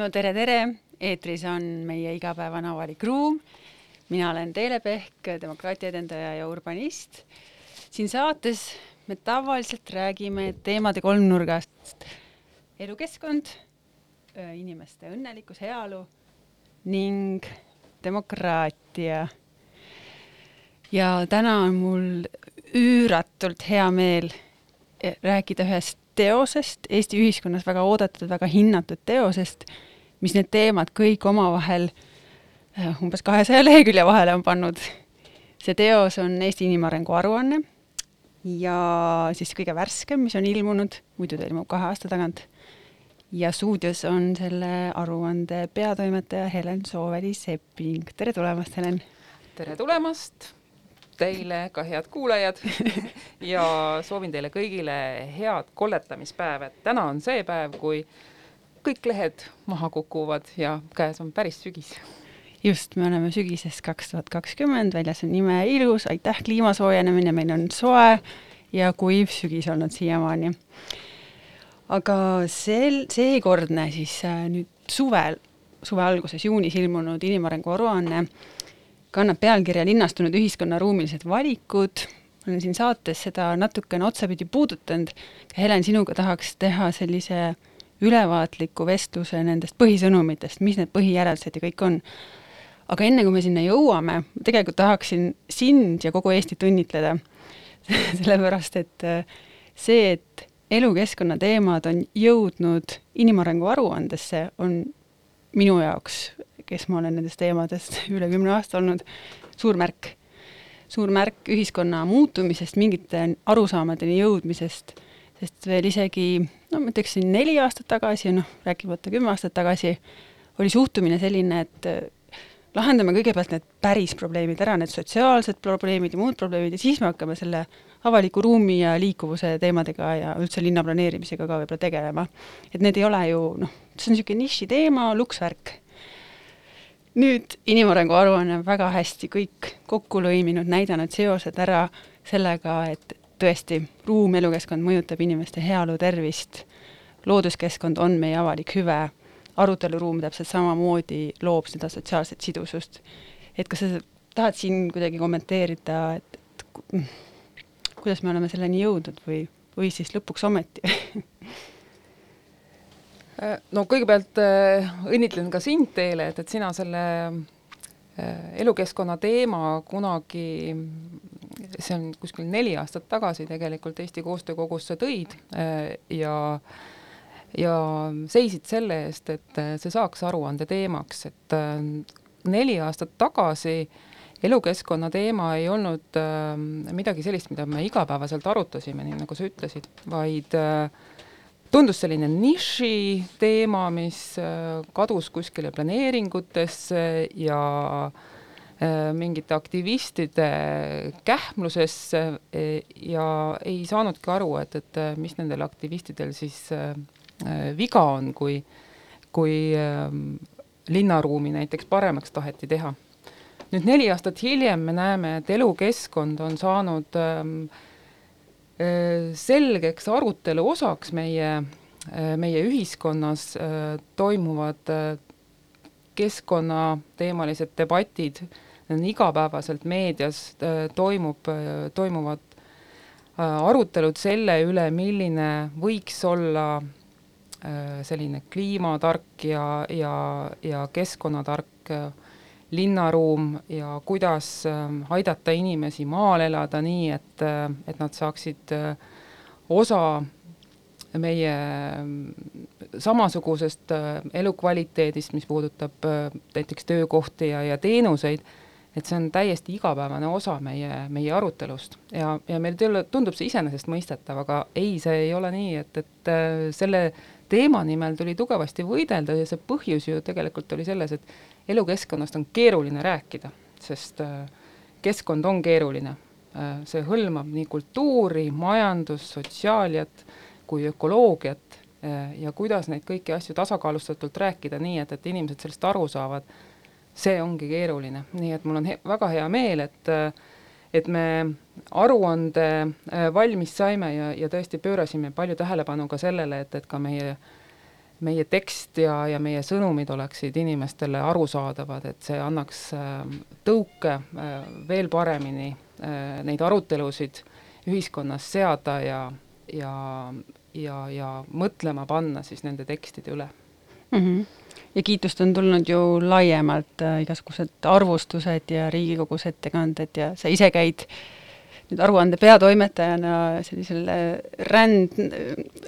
no tere, tere, eetris on meie igapäevane avalik ruum. mina olen Teele Pehk, demokraatia edendaja ja urbanist. siin saates me tavaliselt räägime teemade kolmnurgast elukeskkond, inimeste õnnelikkus, heaolu ning demokraatia. ja täna on mul üüratult hea meel eh, rääkida ühest teosest, Eesti ühiskonnas väga oodatud, väga hinnatud teosest, mis need teemad kõik omavahel äh, umbes kahesaja lehekülje vahele on pannud. see teos on Eesti inimarengu aruanne ja siis kõige värskem, mis on ilmunud, muidu ta ilmub kahe aasta tagant. ja stuudios on selle aruande peatoimetaja Helen Sooveli-Sepping, tere tulemast, Helen! tere tulemast! teile ka head kuulajad ja soovin teile kõigile head kolletamispäeva, et täna on see päev, kui kõik lehed maha kukuvad ja käes on päris sügis. just, me oleme sügises kaks tuhat kakskümmend, väljas on ime ilus, aitäh, kliima soojenemine, meil on soe ja kuiv sügis olnud siiamaani. aga sel, seekordne siis äh, nüüd suvel, suve alguses, juunis ilmunud inimarengu aruanne kannab pealkirja Linnastunud ühiskonna ruumilised valikud, olen siin saates seda natukene otsapidi puudutanud, Helen, sinuga tahaks teha sellise ülevaatliku vestluse nendest põhisõnumitest, mis need põhijäreldused ja kõik on. aga enne, kui me sinna jõuame, tegelikult tahaksin sind ja kogu Eestit õnnitleda sellepärast et äh, see, et elukeskkonna teemad on jõudnud inimarengu aruandesse, on minu jaoks kes ma olen nendest teemadest üle kümne aasta olnud, suur märk. suur märk ühiskonna muutumisest, mingite arusaamadeni jõudmisest, sest veel isegi no ma ütleksin neli aastat tagasi, noh, rääkimata kümme aastat tagasi, oli suhtumine selline, et äh, lahendame kõigepealt need päris probleemid ära, need sotsiaalsed probleemid ja muud probleemid ja siis me hakkame selle avaliku ruumi ja liikuvuse teemadega ja üldse linna planeerimisega ka võib-olla tegelema. et need ei ole ju noh, see on niisugune nišiteema, luksvärk nüüd inimarengu aruanne on väga hästi kõik kokku lõiminud, näidanud seosed ära sellega, et tõesti, ruum, elukeskkond mõjutab inimeste heaolu, tervist, looduskeskkond on meie avalik hüve, aruteluruum täpselt samamoodi loob seda sotsiaalset sidusust. et kas sa tahad siin kuidagi kommenteerida, et, et kuidas me oleme selleni jõudnud või, või siis lõpuks ometi? Äh, no kõigepealt äh, õnnitlen ka sind, Teele, et, et sina selle äh, elukeskkonna teema kunagi, see on kuskil neli aastat tagasi tegelikult Eesti Koostöökogusse tõid ja ja seisid selle eest, et see saaks aruande teemaks, et neli aastat tagasi elukeskkonna teema ei olnud midagi sellist, mida me igapäevaselt arutasime, nii nagu sa ütlesid, vaid äh, tundus selline niši teema, mis äh, kadus kuskile planeeringutesse ja äh, mingite aktivistide kähmlusesse e, ja ei saanudki aru, et, et äh, mis nendel aktivistidel siis viga on, kui, kui linnaruumi näiteks paremaks taheti teha. nüüd neli aastat hiljem me näeme, et elukeskkond on saanud ähm, Äh, selgeks arutelu osaks meie, äh, meie ühiskonnas äh, toimuvad keskkonnateemalised debatid, igapäevaselt meedias toimub, toimuvad arutelud selle üle, milline võiks olla selline kliimatark ja, ja, ja keskkonnatark linnaruum ja kuidas aidata inimesi maal elada nii, et, äh, et nad saaksid äh, osa meie samasugusest äh, elukvaliteedist, mis puudutab näiteks töökohti ja, ja teenuseid, et see on täiesti igapäevane osa meie, meie arutelust ja, ja meil tundub see iseenesestmõistetav, aga ei, see ei ole nii, et, et selle teema nimel tuli tugevasti võidelda ja see põhjus ju tegelikult oli selles, et elukeskkonnast on keeruline rääkida, sest äh, keskkond on keeruline. Äh, see hõlmab nii kultuuri, majandust, sotsiaaliat kui ökoloogiat äh, ja kuidas neid kõiki asju tasakaalustatult rääkida nii, et, et inimesed sellest aru saavad, see ongi keeruline, nii et mul on he väga hea meel, et et me aruande valmis saime ja, ja tõesti pöörasime palju tähelepanu ka sellele, et, et ka meie meie tekst ja, ja meie sõnumid oleksid inimestele arusaadavad, et see annaks tõuke veel paremini neid arutelusid ühiskonnas seada ja, ja, ja, ja mõtlema panna siis nende tekstide üle mm. -hmm. Ja kiitust on tulnud ju laiemalt äh,, igasugused arvustused ja Riigikogus ettekanded ja sa ise käid nüüd aruande peatoimetajana sellisel ränd,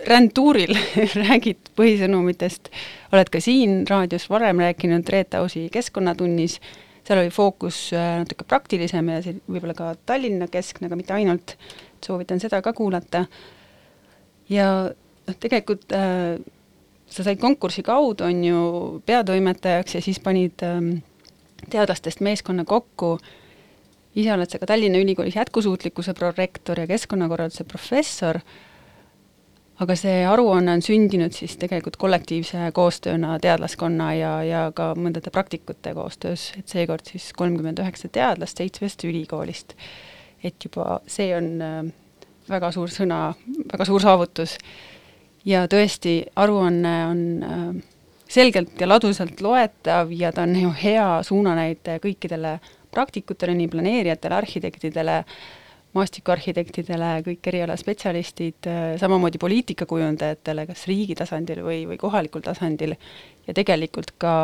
rändtuuril räägid põhisõnumitest, oled ka siin raadios varem rääkinud Reet Ausi Keskkonnatunnis, seal oli fookus äh, natuke praktilisem ja see võib-olla ka Tallinna keskne, aga mitte ainult, soovitan seda ka kuulata. ja noh, tegelikult äh, sa said konkursi kaudu, on ju, peatoimetajaks ja siis panid ähm, teadlastest meeskonna kokku. ise oled sa ka Tallinna Ülikoolis jätkusuutlikkuse prorektor ja keskkonnakorralduse professor. aga see aruanne on sündinud siis tegelikult kollektiivse koostööna teadlaskonna ja, ja ka mõndade praktikute koostöös, et seekord siis kolmkümmend üheksa teadlast seitsmest ülikoolist. et juba see on äh, väga suur sõna, väga suur saavutus ja tõesti, aruanne on äh, selgelt ja ladusalt loetav ja ta on ju hea suunanäitaja kõikidele praktikutele, nii planeerijatele, arhitektidele, maastikuarhitektidele, kõik erialaspetsialistid, äh, samamoodi poliitikakujundajatele, kas riigi tasandil või, või kohalikul tasandil, ja tegelikult ka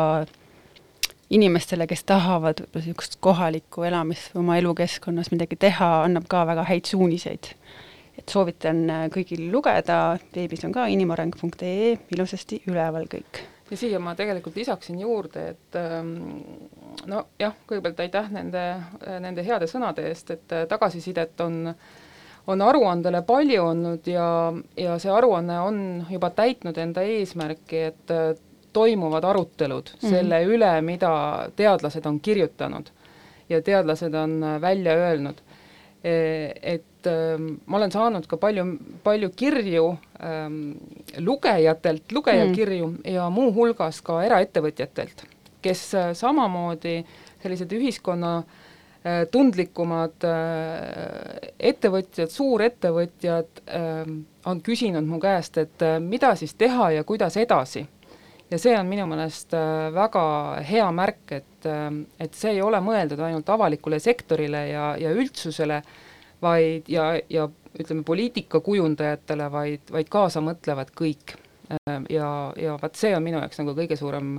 inimestele, kes tahavad võib-olla niisugust kohalikku elamist oma elukeskkonnas midagi teha, annab ka väga häid suuniseid et soovitan äh, kõigil lugeda, veebis on ka inimareng.ee ilusasti üleval kõik. ja siia ma tegelikult lisaksin juurde, et ähm, nojah, kõigepealt aitäh nende, nende heade sõnade eest, et äh, tagasisidet on on aruandele palju olnud ja, ja see aruanne on juba täitnud enda eesmärki, et äh, toimuvad arutelud mm -hmm. selle üle, mida teadlased on kirjutanud ja teadlased on välja öelnud et ähm, ma olen saanud ka palju, palju kirju ähm, lugejatelt, lugejakirju mm. ja muuhulgas ka eraettevõtjatelt, kes äh, samamoodi sellised ühiskonna äh, tundlikumad ettevõtjad, suurettevõtjad äh, on küsinud mu käest, et mida siis teha ja kuidas edasi. ja see on minu meelest väga hea märk, et et, ähm, et see ei ole mõeldud ainult avalikule sektorile ja, ja üldsusele, vaid ja, ja ütleme, poliitikakujundajatele, vaid, vaid kaasa mõtlevad kõik. Ähm, ja, ja vaat see on minu jaoks nagu kõige suurem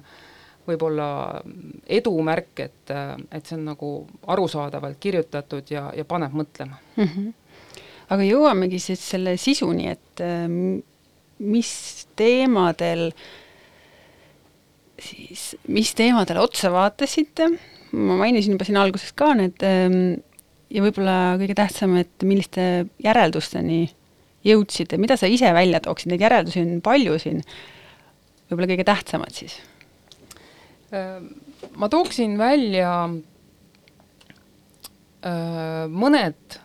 võib-olla edumärk, et, äh, et see on nagu arusaadavalt kirjutatud ja, ja paneb mõtlema mm. -hmm. aga jõuamegi siis selle sisuni, et ähm, mis teemadel äh, siis mis teemadele otsa vaatasite, ma mainisin juba siin alguses ka need ähm, ja võib-olla kõige tähtsam, et milliste järeldusteni jõudsite, mida sa ise välja tooksid, neid järeldusi on palju siin, võib-olla kõige tähtsamad siis? Ähm, ma tooksin välja äh, mõned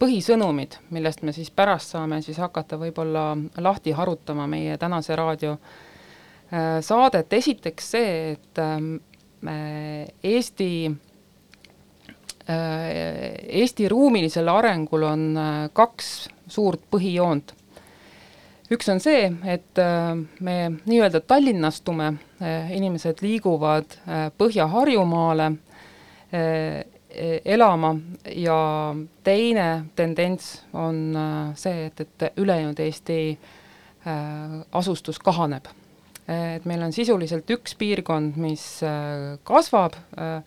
põhisõnumid, millest me siis pärast saame siis hakata võib-olla lahti harutama meie tänase raadio Äh, saadet, esiteks see, et ähm, äh, Eesti, äh, Eesti ruumilisel arengul on kaks suurt põhijoont. üks on see, et me nii-öelda tallinnastume, inimesed liiguvad Põhja-Harjumaale elama ja teine tendents on see, et, et ülejäänud Eesti asustus kahaneb et meil on sisuliselt üks piirkond, mis äh, kasvab äh,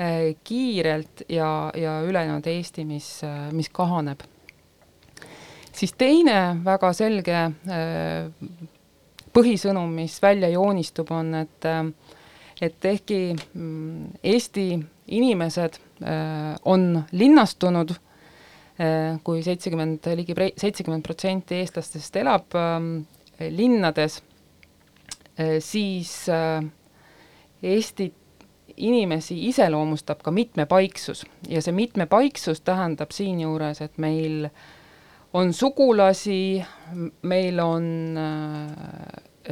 äh, kiirelt ja, ja ülejäänud Eesti, mis, mis kahaneb. siis teine väga selge põhisõnum, mis välja joonistub, on, et et ehkki mm, Eesti inimesed on linnastunud, kui seitsekümmend, ligi seitsekümmend protsenti eestlastest elab linnades Äh, siis äh, Eesti inimesi iseloomustab ka mitmepaiksus. Ja see mitmepaiksus tähendab siinjuures, et meil on sugulasi, meil on äh,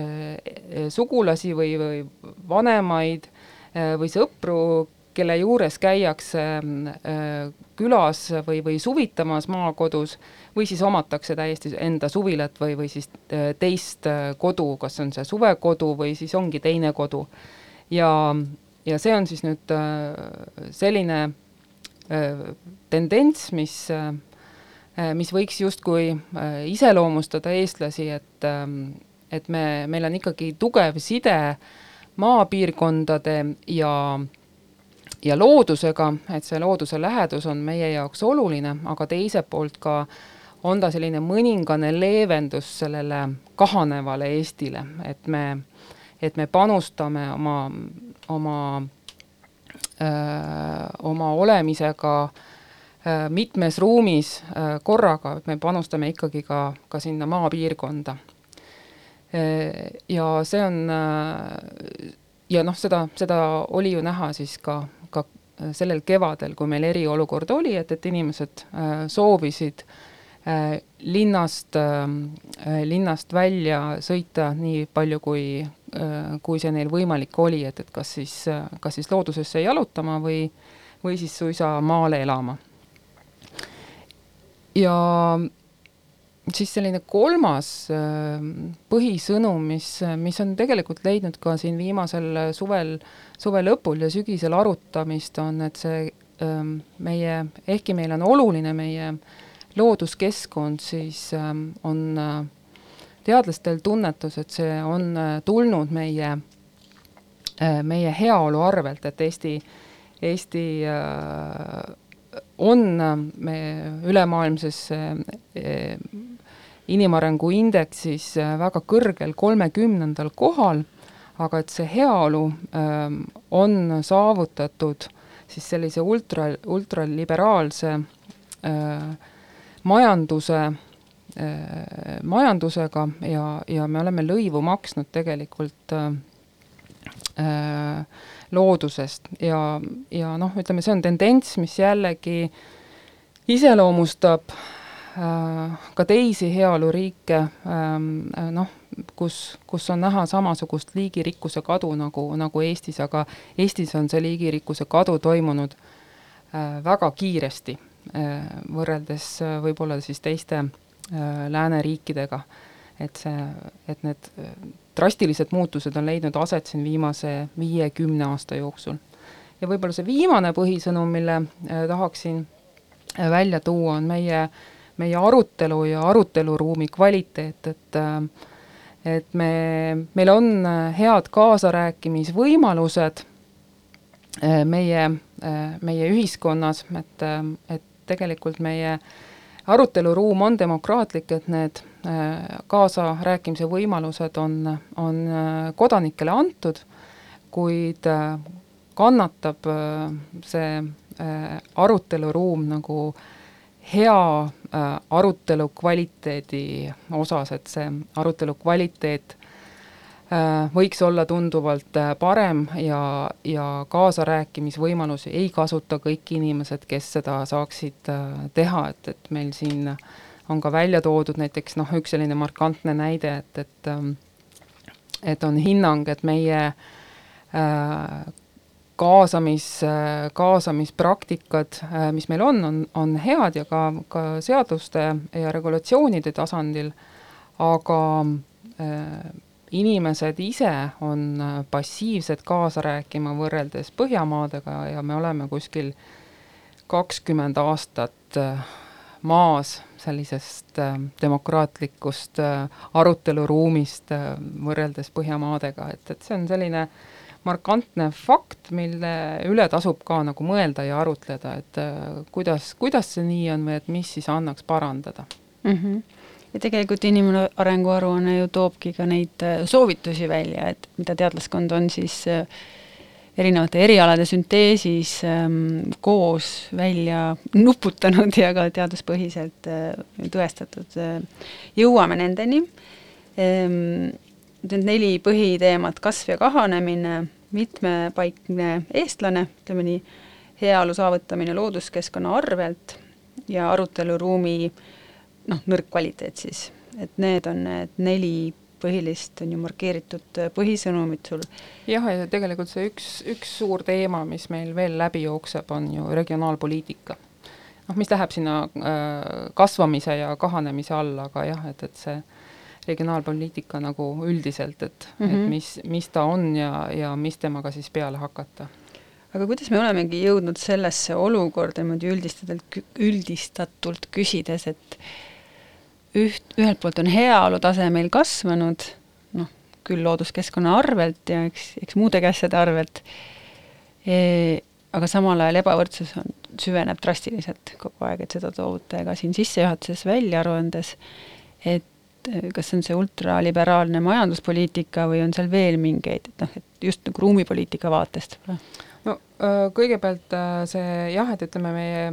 äh, sugulasi või, või vanemaid äh, või sõpru, kelle juures käiakse külas või, või suvitamas maakodus või siis omatakse täiesti enda suvilat või, või siis teist kodu, kas on see suvekodu või siis ongi teine kodu. ja, ja see on siis nüüd selline tendents, mis mis võiks justkui iseloomustada eestlasi, et et me, meil on ikkagi tugev side maapiirkondade ja ja loodusega, et see looduse lähedus on meie jaoks oluline, aga teiselt poolt ka on ta selline mõningane leevendus sellele kahanevale Eestile, et me, et me panustame oma, oma öö, oma olemisega öö, mitmes ruumis öö, korraga, et me panustame ikkagi ka, ka sinna maapiirkonda. Ja see on ja noh, seda, seda oli ju näha siis ka sellel kevadel, kui meil eriolukord oli, et, et inimesed soovisid linnast, linnast välja sõita nii palju, kui, kui see neil võimalik oli, et, et kas siis, kas siis loodusesse jalutama või, või siis suisa maale elama. ja siis selline kolmas äh, põhisõnum, mis, mis on tegelikult leidnud ka siin viimasel suvel, suve lõpul ja sügisel arutamist, on, et see ähm, meie, ehkki meil on oluline meie looduskeskkond, siis ähm, on äh, teadlastel tunnetus, et see on äh, tulnud meie, meie heaolu arvelt, et Eesti, Eesti on me ülemaailmses inimarengu indeksis äh, väga kõrgel, kolmekümnendal kohal, aga et see heaolu ähm, on saavutatud siis sellise ultra, ultraliberaalse äh, majanduse äh,, majandusega ja, ja me oleme lõivu maksnud tegelikult äh, loodusest. Ja, ja noh, ütleme, see on tendents, mis jällegi iseloomustab Äh, ka teisi heaoluriike, ähm, äh, noh, kus, kus on näha samasugust liigirikkuse kadu nagu, nagu Eestis, aga Eestis on see liigirikkuse kadu toimunud äh, väga kiiresti, võrreldes võib-olla siis teiste lääneriikidega. et see, et need drastilised muutused on leidnud aset siin viimase viie-kümne aasta jooksul. ja võib-olla see viimane põhisõnum, mille tahaksin välja tuua, on meie äh, meie arutelu ja aruteluruumi kvaliteet, et et me, meil on head kaasarääkimisvõimalused eh, meie, meie ühiskonnas, et, et tegelikult meie aruteluruum on demokraatlik, et need kaasarääkimise võimalused on, on kodanikele antud, kuid kannatab see aruteluruum nagu hea Äh, arutelu kvaliteedi osas, et see arutelu kvaliteet äh, võiks olla tunduvalt äh, parem ja, ja kaasarääkimisvõimalusi ei kasuta kõik inimesed, kes seda saaksid teha, et, et meil siin on ka välja toodud näiteks noh, üks selline markantne näide, et, et ähm, et on hinnang, et meie kaasamis, kaasamispraktikad, mis meil on, on, on head ja ka, ka seaduste ja regulatsioonide tasandil, aga äh, inimesed ise on passiivsed kaasa rääkima võrreldes Põhjamaadega ja me oleme kuskil kakskümmend aastat äh, maas sellisest äh, demokraatlikust äh, aruteluruumist äh, võrreldes Põhjamaadega, et, et see on selline äh, markantne fakt, mille üle tasub ka nagu mõelda ja arutleda, et äh, kuidas, kuidas see nii on või et mis siis annaks parandada mm. -hmm ja tegelikult inimarengu aruanne ju toobki ka neid äh, soovitusi välja, et mida teadlaskond on siis äh, erinevate erialade sünteesis ähm, koos välja nuputanud ja ka teaduspõhiselt tõestatud jõuame nendeni ähm, need neli põhiteemat, kasv ja kahanemine, mitmepaikne eestlane, ütleme nii, heaolu saavutamine looduskeskkonna arvelt ja aruteluruumi noh, nõrk kvaliteet siis. et need on need neli põhilist on ju markeeritud põhisõnumid sul. jah, ja tegelikult see üks, üks suur teema, mis meil veel läbi jookseb, on ju regionaalpoliitika. noh, mis läheb sinna äh, kasvamise ja kahanemise alla, aga jah, et, et see regionaalpoliitika nagu üldiselt, et mm, -hmm. et mhm. mis, mis ta on ja, ja mis temaga siis peale hakata aga kuidas me olemegi jõudnud sellesse olukorda niimoodi üldistatult, üldistatult küsides, et üht, ühelt poolt on heaolu tase meil kasvanud, noh, küll looduskeskkonna arvelt ja eks, eks muude asjade arvelt e,, aga samal ajal ebavõrdsus on, süveneb drastiliselt kogu aeg, et seda toote ka siin sissejuhatuses välja aruandes, et kas see on see ultraliberaalne majanduspoliitika või on seal veel mingeid, et noh, et just nagu ruumipoliitika vaatest? no kõigepealt see jah, et ütleme, meie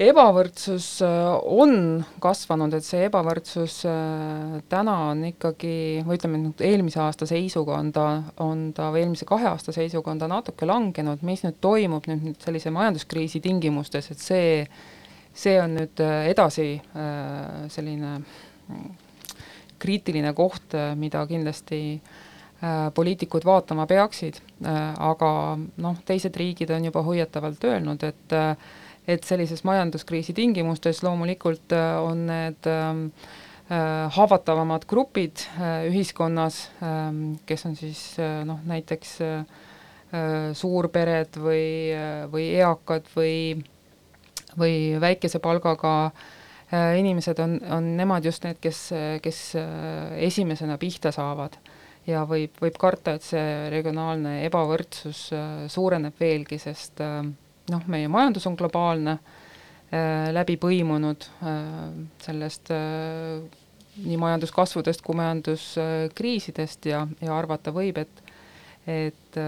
ebavõrdsus on kasvanud, et see ebavõrdsus täna on ikkagi, või ütleme, eelmise aasta seisuga on ta, on ta, või eelmise kahe aasta seisuga on ta natuke langenud, mis nüüd toimub nüüd, nüüd sellise majanduskriisi tingimustes, et see, see on nüüd edasi selline kriitiline koht, mida kindlasti äh, poliitikud vaatama peaksid äh,, aga noh, teised riigid on juba hoiatavalt öelnud, et äh, et sellises majanduskriisi tingimustes loomulikult on need haavatavamad grupid ühiskonnas, ähm, kes on siis noh, näiteks suurpered või, või eakad või, või väikese palgaga Äh, inimesed on, on nemad just need, kes, kes äh, esimesena pihta saavad. ja võib, võib karta, et see regionaalne ebavõrdsus äh, suureneb veelgi, sest noh, meie majandus on globaalne, läbi põimunud sellest nii majanduskasvudest kui majanduskriisidest ja, ja arvata võib, et et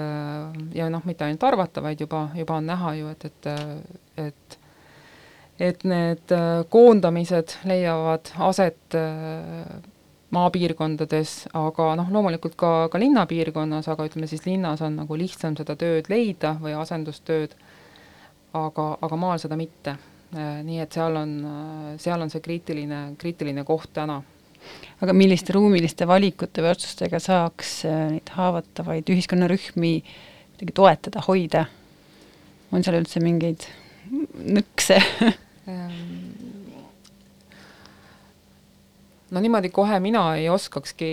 ja noh, mitte ainult arvata, vaid juba, juba on näha ju, et, et, et et need äh, koondamised leiavad aset äh, maapiirkondades, aga noh, loomulikult ka, ka linnapiirkonnas, aga ütleme siis linnas on nagu lihtsam seda tööd leida või asendustööd, aga, aga maal seda mitte. Äh, nii et seal on, seal on see kriitiline, kriitiline koht täna. aga milliste ruumiliste valikute või otsustega saaks neid haavatavaid ühiskonnarühmi kuidagi toetada, hoida? on seal üldse mingeid nõkse Ehm, no niimoodi kohe mina ei oskakski,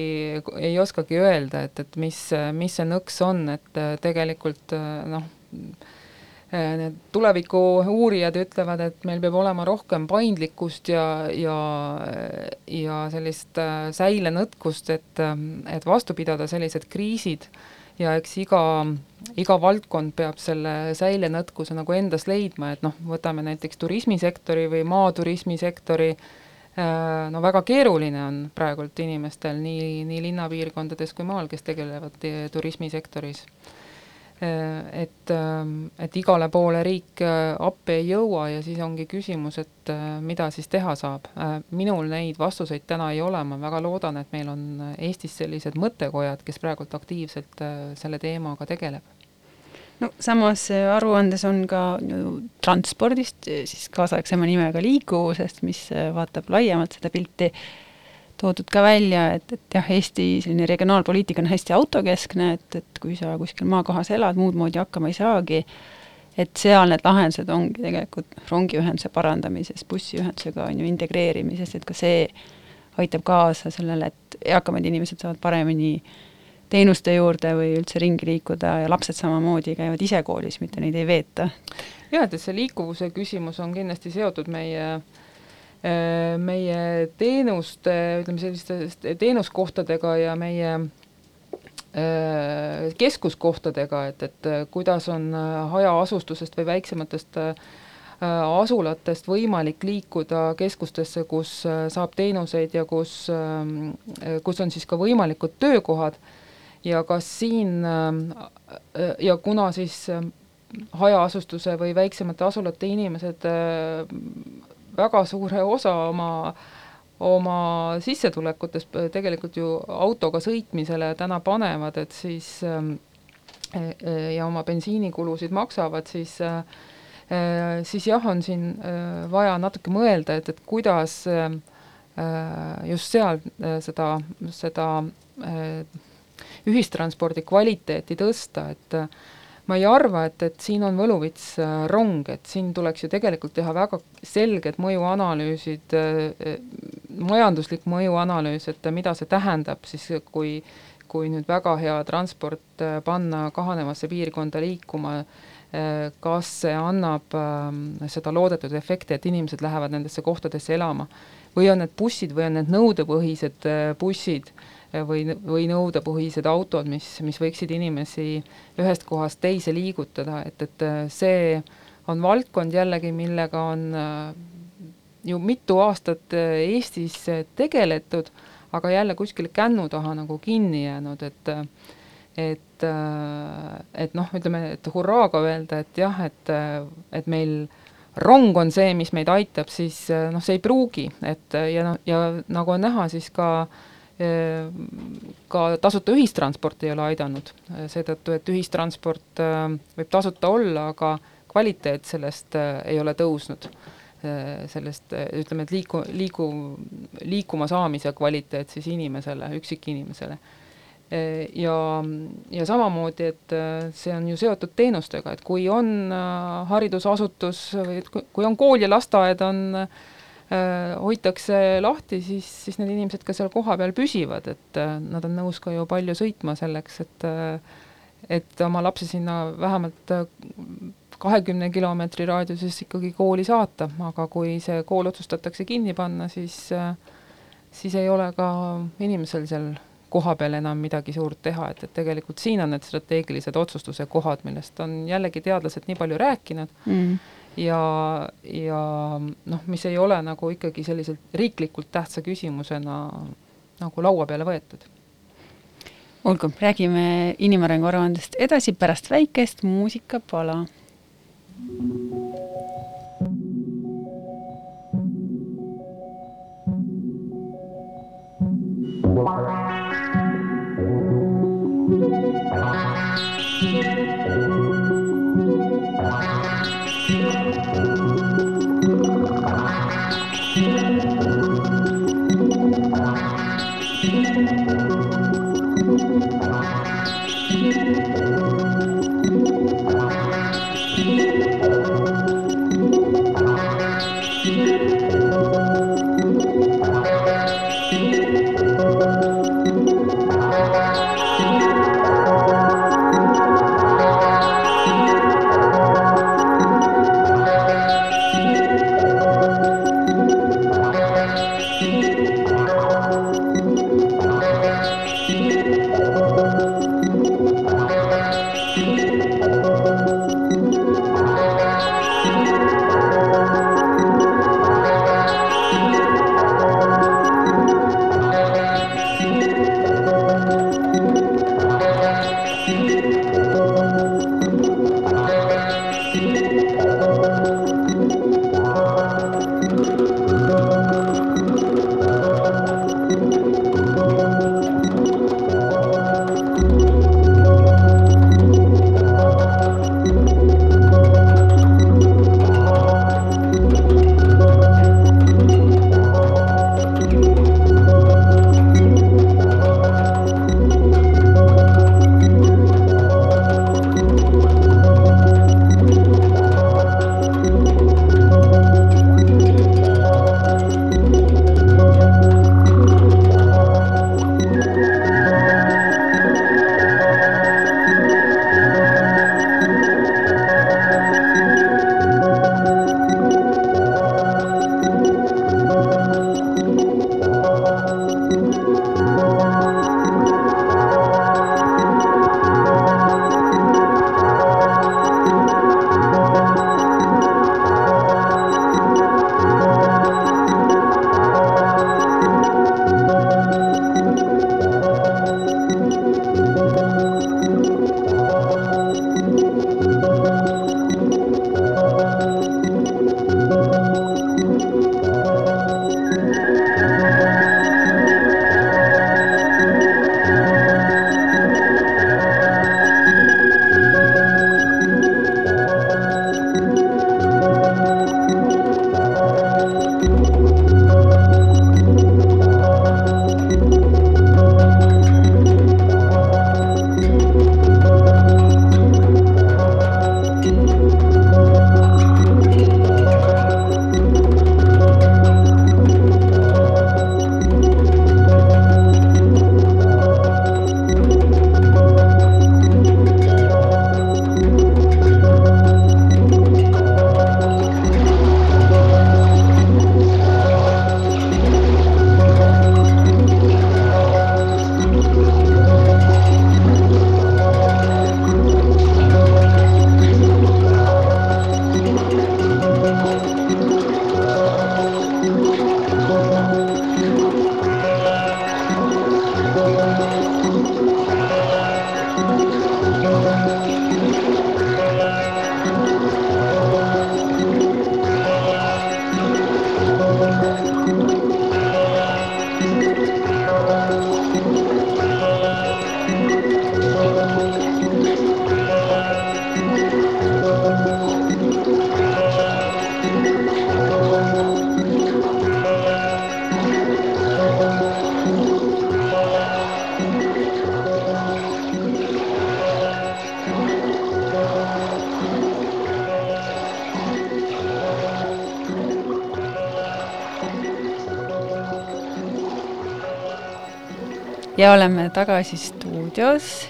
ei oskagi öelda, et, et mis, mis see nõks on, et äh, tegelikult äh, noh, äh, need tuleviku uurijad ütlevad, et meil peab olema rohkem paindlikkust ja, ja, ja sellist säilenõtkust, et, et vastu pidada sellised kriisid ja eks iga, iga valdkond peab selle säilenõtkuse nagu endas leidma, et noh, võtame näiteks turismisektori või maaturismisektori, äh, no väga keeruline on praegult inimestel nii, nii linnapiirkondades kui maal, kes tegelevad turismisektoris. Äh, et, ähm, et igale poole riik äh, appi ei jõua ja siis ongi küsimus, et äh, mida siis teha saab. minul neid vastuseid täna ei ole, ma väga loodan, et meil on Eestis sellised mõttekojad, kes praegult aktiivselt selle teemaga tegeleb. No samas aruandes on ka transpordist siis kaasaegsema nimega liikuvusest, mis vaatab laiemalt seda pilti toodud ka välja, et, et jah, Eesti selline regionaalpoliitika on hästi autokeskne, et, et kui sa kuskil maakohas elad, muud moodi hakkama ei saagi, et seal need lahendused ongi tegelikult rongiühenduse parandamises, bussiühendusega on ju integreerimises, et ka see aitab kaasa sellele, et eakamad inimesed saavad paremini teenuste juurde või üldse ringi liikuda ja lapsed samamoodi käivad ise koolis, mitte neid ei veeta. jah, et see liikuvuse küsimus on kindlasti seotud meie äh, meie teenuste, ütleme selliste teenuskohtadega ja meie äh, keskuskohtadega, et, et kuidas on hajaasustusest või väiksematest äh, asulatest võimalik liikuda keskustesse, kus saab teenuseid ja kus, kus on siis ka võimalikud töökohad. Ja kas siin ja kuna siis hajaasustuse või väiksemate asulate inimesed väga suure osa oma oma sissetulekutest tegelikult ju autoga sõitmisele täna panevad, et siis ähm, e, e, ja oma bensiinikulusid maksavad, siis äh, äh, siis jah, on siin äh, vaja natuke mõelda, et, et kuidas just seal seda, seda ühistranspordi kvaliteeti tõsta, et ma ei arva, et, et siin on võluvits rong, et siin tuleks ju tegelikult teha väga selged mõjuanalüüsid, majanduslik mõjuanalüüs, et mida see tähendab siis, kui kui nüüd väga hea transport panna kahanevasse piirkonda liikuma, kas see annab seda loodetud efekti, et inimesed lähevad nendesse kohtadesse elama? Või on need bussid või on need nõudepõhised bussid või, või nõudepõhised autod, mis, mis võiksid inimesi ühest kohast teise liigutada, et, et see on valdkond jällegi, millega on äh, ju mitu aastat äh, Eestis tegeletud, aga jälle kuskile kännu taha nagu kinni jäänud, et et, äh, et noh, ütleme, et hurraaga öelda, et jah, et, et meil rong on see, mis meid aitab, siis noh, see ei pruugi, et ja noh, ja nagu on näha, siis ka äh, ka tasuta ühistransport ei ole aidanud, seetõttu, et ühistransport äh, võib tasuta olla, aga kvaliteet sellest äh, ei ole tõusnud. Sellest ütleme, et liiku, liigu, liikuma saamise kvaliteet siis inimesele, üksikinimesele. ja, ja samamoodi, et see on ju seotud teenustega, et kui on haridusasutus või kui on kool ja lasteaed, on Äh, hoitakse lahti, siis, siis need inimesed ka seal kohapeal püsivad, et äh, nad on nõus ka ju palju sõitma selleks, et äh, et oma lapsi sinna vähemalt kahekümne kilomeetri raadiuses ikkagi kooli saata, aga kui see kool otsustatakse kinni panna, siis siis ei ole ka inimesel seal kohapeal enam midagi suurt teha, et, et tegelikult siin on need strateegilised otsustuse kohad, millest on jällegi teadlased nii palju rääkinud. Mm ja, ja noh, mis ei ole nagu ikkagi selliselt riiklikult tähtsa küsimusena nagu laua peale võetud. olgu, räägime inimarengu aruandest edasi pärast väikest muusikapala. Thank you. ja oleme tagasi stuudios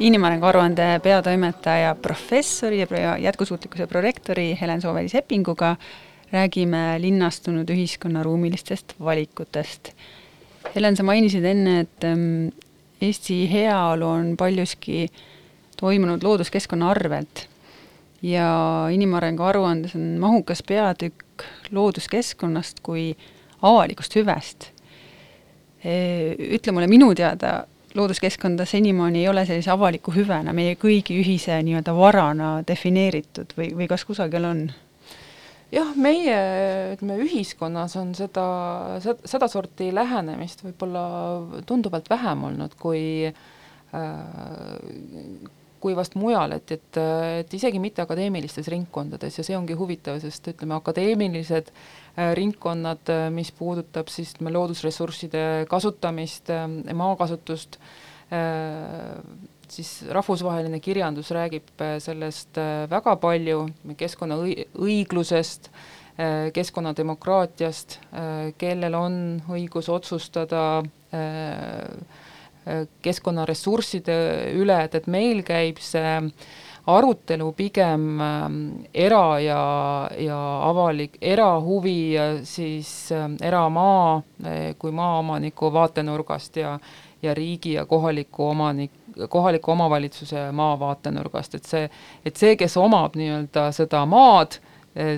inimarengu aruande peatoimetaja, professori ja jätkusuutlikkuse prorektori Helen Sooveli-Seppinguga räägime linnastunud ühiskonna ruumilistest valikutest. Helen, sa mainisid enne, et ähm, Eesti heaolu on paljuski toimunud looduskeskkonna arvelt ja inimarengu aruandes on mahukas peatükk looduskeskkonnast kui avalikust hüvest. Ütle mulle, minu teada looduskeskkonda senimaani ei ole sellise avaliku hüvena, meie kõigi ühise nii-öelda varana defineeritud või, või kas kusagil on? jah, meie, ütleme, ühiskonnas on seda, seda, sedasorti lähenemist võib-olla tunduvalt vähem olnud kui äh, kui vast mujal, et, et, et isegi mitte akadeemilistes ringkondades ja see ongi huvitav, sest ütleme, akadeemilised äh, ringkonnad, äh, mis puudutab siis ütleme, loodusressursside kasutamist, äh, maakasutust, siis rahvusvaheline kirjandus räägib sellest väga palju, keskkonna õiglusest, keskkonnademokraatiast, kellel on õigus otsustada äh, keskkonnaressursside üle, et, et meil käib see arutelu pigem ähm, era- ja, ja avalik, erahuvi ja siis ähm, eramaa äh, kui maaomaniku vaatenurgast ja ja riigi ja kohaliku omanik, kohaliku omavalitsuse maa vaatenurgast, et see, et see, kes omab nii-öelda seda maad, äh,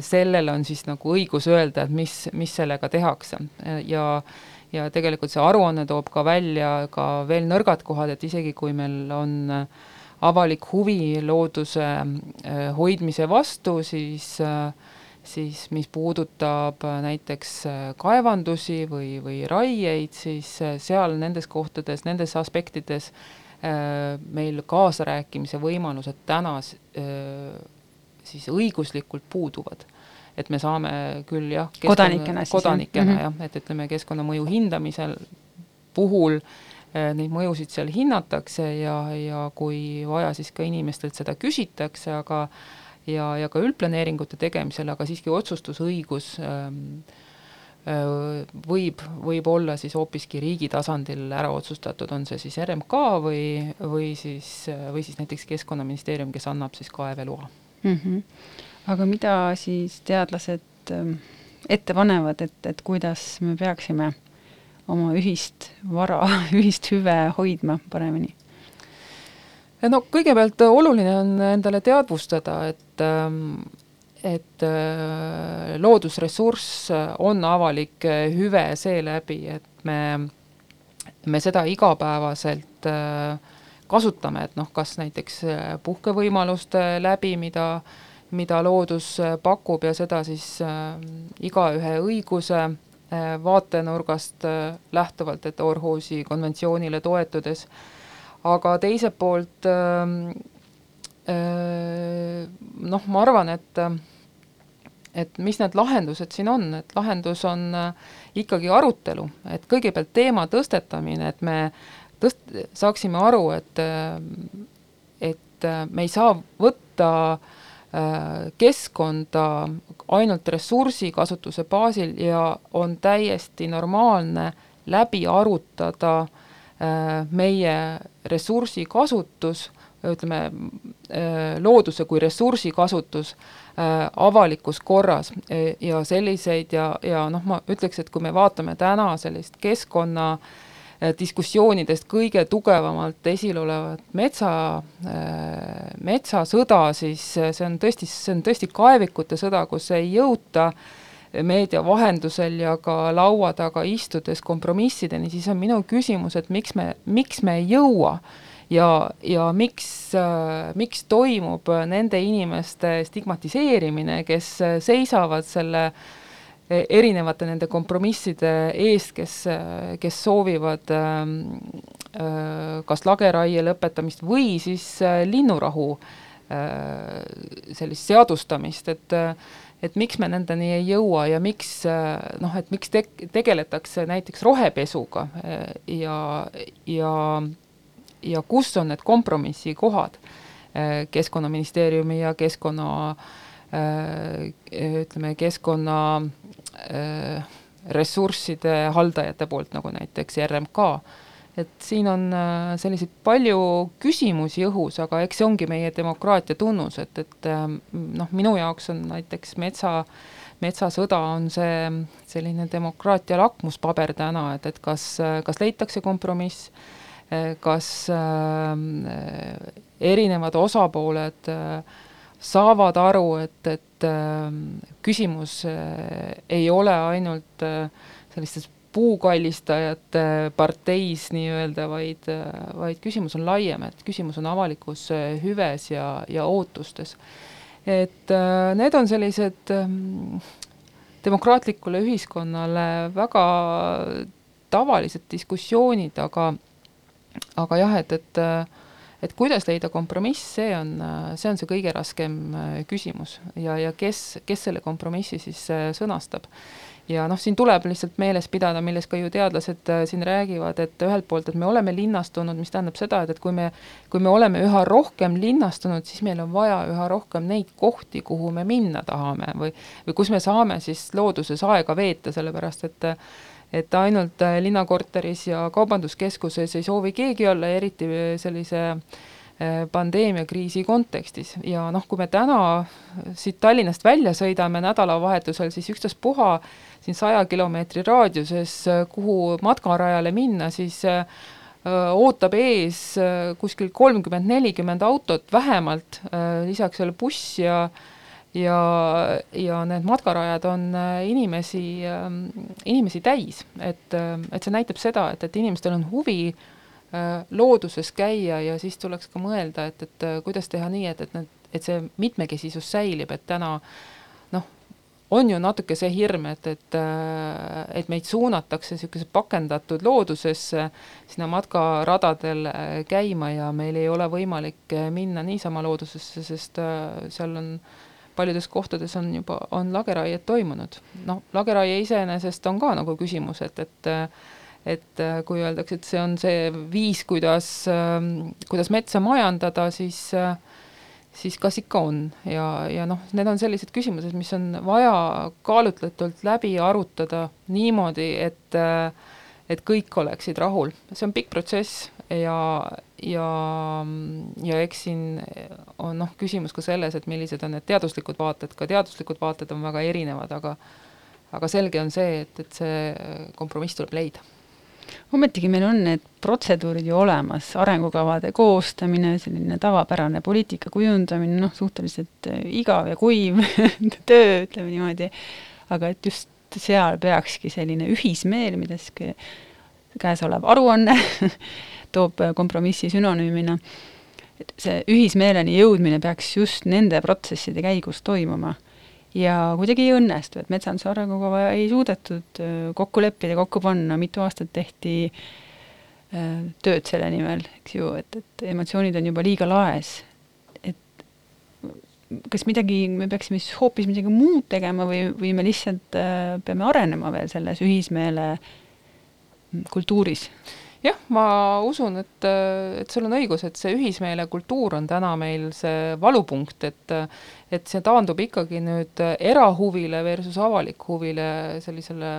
sellel on siis nagu õigus öelda, et mis, mis sellega tehakse. Ja ja tegelikult see aruanne toob ka välja ka veel nõrgad kohad, et isegi kui meil on äh, avalik huvi looduse äh, hoidmise vastu, siis äh, siis mis puudutab näiteks kaevandusi või, või raieid, siis seal nendes kohtades, nendes aspektides meil kaasarääkimise võimalused täna siis õiguslikult puuduvad. Et me saame küll jah, kodanikena kodanikena mm -hmm. jah, et ütleme, keskkonnamõju hindamisel puhul eh, neid mõjusid seal hinnatakse ja, ja kui vaja, siis ka inimestelt seda küsitakse, aga ja, ja ka üldplaneeringute tegemisel, aga siiski otsustusõigus ähm, võib, võib olla siis hoopiski riigi tasandil ära otsustatud, on see siis RMK või, või siis, või siis näiteks Keskkonnaministeerium, kes annab siis kaeveloa mm. -hmm aga mida siis teadlased ähm, ette panevad, et, et kuidas me peaksime oma ühist vara, ühist hüve hoidma paremini? no kõigepealt oluline on endale teadvustada, et ähm, et äh, loodusressurss on avalik hüve seeläbi, et me, me seda igapäevaselt äh, kasutame, et noh, kas näiteks äh, puhkevõimaluste läbi, mida mida loodus äh, pakub ja seda siis äh, igaühe õiguse vaatenurgast äh, lähtuvalt, et Orhusi konventsioonile toetudes, aga teiselt poolt ähm, äh, noh, ma arvan, et et mis need lahendused siin on, et lahendus on ikkagi arutelu, et kõigepealt teema tõstetamine, et me tõst-, saaksime aru, et et me ei saa võtta äh, keskkonda ainult ressursikasutuse baasil ja on täiesti normaalne läbi arutada äh, meie ressursikasutus, ütleme, äh, looduse kui ressursi kasutus avalikus korras. Ja selliseid ja, ja noh, ma ütleks, et kui me vaatame täna sellist keskkonna Äh, diskussioonidest kõige tugevamalt esil olevat metsa, äh, metsasõda, siis äh, see on tõesti, see on tõesti kaevikute sõda, kus ei jõuta meedia vahendusel ja ka laua taga istudes kompromissideni, siis on minu küsimus, et miks me, miks me ei jõua ja, ja miks äh,, miks toimub nende inimeste stigmatiseerimine, kes seisavad selle äh, erinevate nende kompromisside eest, kes, kes soovivad ähm, äh, kas lageraie lõpetamist või siis äh, linnurahu äh, sellist seadustamist, et et miks me nendeni ei jõua ja miks noh, et miks te-, tegeletakse näiteks rohepesuga ja, ja ja kus on need kompromissikohad Keskkonnaministeeriumi ja keskkonna ütleme, keskkonna Äh, ressursside haldajate poolt, nagu näiteks RMK, et siin on äh, selliseid palju küsimusi õhus, aga eks see ongi meie demokraatia tunnus, et, et äh, noh, minu jaoks on näiteks metsa, metsasõda on see selline demokraatia lakmuspaber täna, et, et kas, kas leitakse kompromiss, kas äh, erinevad osapooled äh, saavad aru, et, et äh, küsimus äh, ei ole ainult äh, sellistes puukallistajate parteis nii-öelda, vaid, vaid küsimus on laiem, et küsimus on avalikus hüves ja, ja ootustes. et äh, need on sellised ähm, demokraatlikule ühiskonnale väga tavalised diskussioonid, aga aga jah, et, et et kuidas leida kompromiss, see on, see on see kõige raskem küsimus. Ja, ja kes, kes selle kompromissi siis sõnastab? Ja noh, siin tuleb lihtsalt meeles pidada, millest ka ju teadlased äh, siin räägivad, et ühelt poolt, et me oleme linnastunud, mis tähendab seda, et, et kui me, kui me oleme üha rohkem linnastunud, siis meil on vaja üha rohkem neid kohti, kuhu me minna tahame või, või kus me saame siis looduses aega veeta, sellepärast et et ainult äh, linnakorteris ja kaubanduskeskuses ei soovi keegi olla, eriti sellise äh, pandeemiakriisi kontekstis. Ja noh, kui me täna siit Tallinnast välja sõidame nädalavahetusel, siis ükstaspuha siin saja kilomeetri raadiuses, kuhu matkarajale minna, siis äh, ootab ees äh, kuskil kolmkümmend, nelikümmend autot vähemalt, äh, lisaks veel buss ja ja, ja need matkarajad on inimesi, ähm, inimesi täis, et, et see näitab seda, et, et inimestel on huvi looduses käia ja siis tuleks ka mõelda, et, et kuidas teha nii, et, et need, et see mitmekesisus säilib, et täna noh, on ju natuke see hirm, et, et, äh, et meid suunatakse niisuguse pakendatud loodusesse sinna matkaradadel äh, käima ja meil ei ole võimalik äh, minna niisama loodusesse, sest seal on paljudes kohtades on juba, on lageraied toimunud. noh, lageraie iseenesest on ka nagu küsimus, et, et et kui öeldakse, et see on see viis, kuidas, kuidas metsa majandada, siis äh, siis kas ikka on ja, ja noh, need on sellised küsimused, mis on vaja kaalutletult läbi arutada niimoodi, et et kõik oleksid rahul, see on pikk protsess ja, ja, ja eks siin on noh, küsimus ka selles, et millised on need teaduslikud vaated, ka teaduslikud vaated on väga erinevad, aga aga selge on see, et, et see kompromiss tuleb leida. Ometigi meil on need protseduurid ju olemas, arengukavade koostamine, selline tavapärane poliitika kujundamine, noh, suhteliselt äh, igav ja kuiv töö, ütleme niimoodi, aga et just seal peakski selline ühismeel, millest käesolev aruanne toob kompromissi sünonüümina, et see ühismeeleni jõudmine peaks just nende protsesside käigus toimuma ja kuidagi ei õnnestu, et metsanduse arengukava ei suudetud kokku leppida, kokku panna, mitu aastat tehti tööd selle nimel, eks ju, et, et emotsioonid on juba liiga laes. et kas midagi, me peaksime siis hoopis midagi muud tegema või, või me lihtsalt peame arenema veel selles ühismeele kultuuris? Jah, ma usun, et, et sul on õigus, et see ühismeele kultuur on täna meil see valupunkt, et et see taandub ikkagi nüüd erahuvile versus avalik huvile, sellisele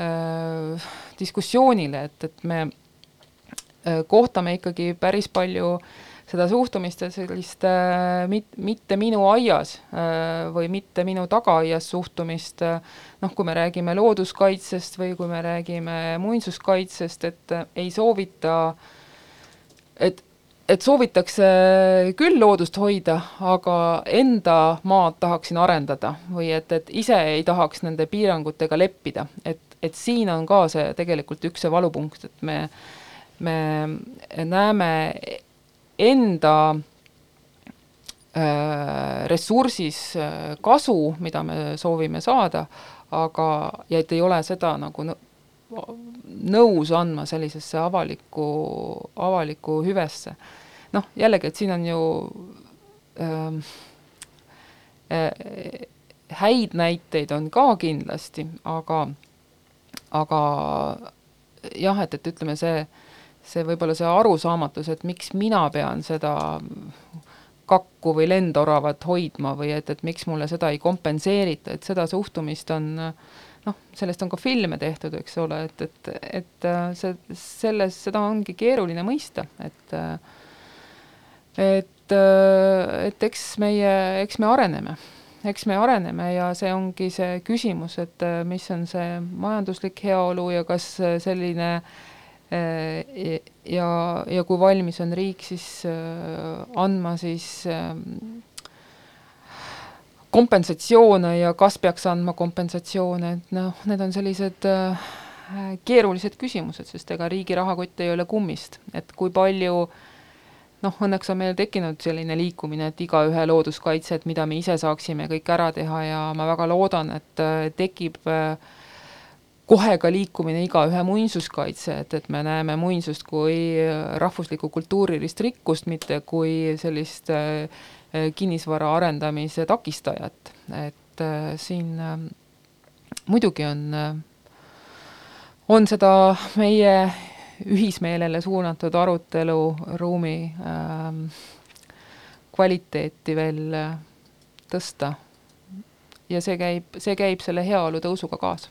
äh, diskussioonile, et, et me äh, kohtame ikkagi päris palju äh, seda suhtumist ja sellist äh, mit-, mitte minu aias äh, või mitte minu tagaaias suhtumist äh,, noh, kui me räägime looduskaitsest või kui me räägime muinsuskaitsest, et ei soovita, et et soovitakse küll loodust hoida, aga enda maad tahaksin arendada või et, et ise ei tahaks nende piirangutega leppida, et, et siin on ka see tegelikult üks see valupunkt, et me, me näeme enda äh, ressursis äh, kasu, mida me soovime saada, aga, ja et ei ole seda nagu nõus andma sellisesse avalikku, avalikku hüvesse. noh, jällegi, et siin on ju ähm, äh, häid näiteid on ka kindlasti, aga, aga jah, et, et ütleme, see äh, see võib-olla see arusaamatus, et miks mina pean seda kakku või lendoravat hoidma või et, et miks mulle seda ei kompenseerita, et seda suhtumist on noh, sellest on ka filme tehtud, eks ole, et, et, et see, selles, seda ongi keeruline mõista, et et, et eks meie, eks me areneme eks me areneme ja see ongi see küsimus, et äh, mis on see majanduslik heaolu ja kas äh, selline äh, ja, ja kui valmis on riik siis andma siis kompensatsioone ja kas peaks andma kompensatsioone, et noh, need on sellised keerulised küsimused, sest ega riigi rahakott ei ole kummist, et kui palju äh, noh, õnneks on meil tekkinud selline liikumine, et igaühe looduskaitse, et mida me ise saaksime kõik ära teha ja ma väga loodan, et äh, tekib äh, kohe ka liikumine igaühe muinsuskaitse, et, et me näeme muinsust kui äh, rahvuslikku kultuurilist rikkust, mitte kui sellist kinnisvara arendamise takistajat, et siin muidugi on, on seda meie ühismeelele suunatud aruteluruumi ähm, kvaliteeti veel äh, tõsta. ja see käib, see käib selle heaolu tõusuga kaasa.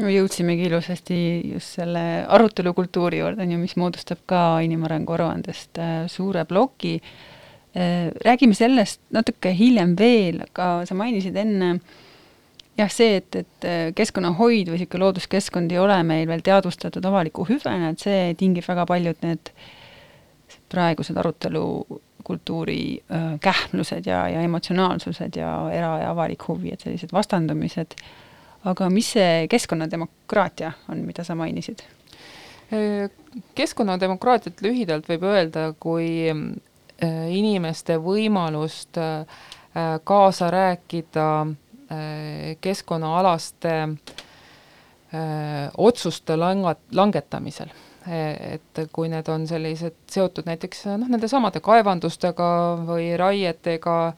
No jõudsimegi ilusasti just selle arutelukultuuri juurde, on ju, mis moodustab ka inimarengu aruandest äh, suure ploki äh,. räägime sellest natuke hiljem veel, aga sa mainisid enne äh, jah, see, et, et äh, keskkonnahoid või niisugune looduskeskkond ei ole meil veel teadvustatud avaliku hüvena, et see tingib väga paljud need praegused arutelukultuuri äh, kähmlused ja, ja emotsionaalsused ja era- ja avalik huvi, et sellised vastandumised. Aga mis see keskkonnademokraatia on, mida sa mainisid? Äh, keskkonnademokraatiat lühidalt võib öelda kui inimeste võimalust kaasa rääkida Äh, keskkonnaalaste äh, otsuste langat-, langetamisel. E, et kui need on sellised seotud näiteks noh, nendesamade kaevandustega või raietega, e,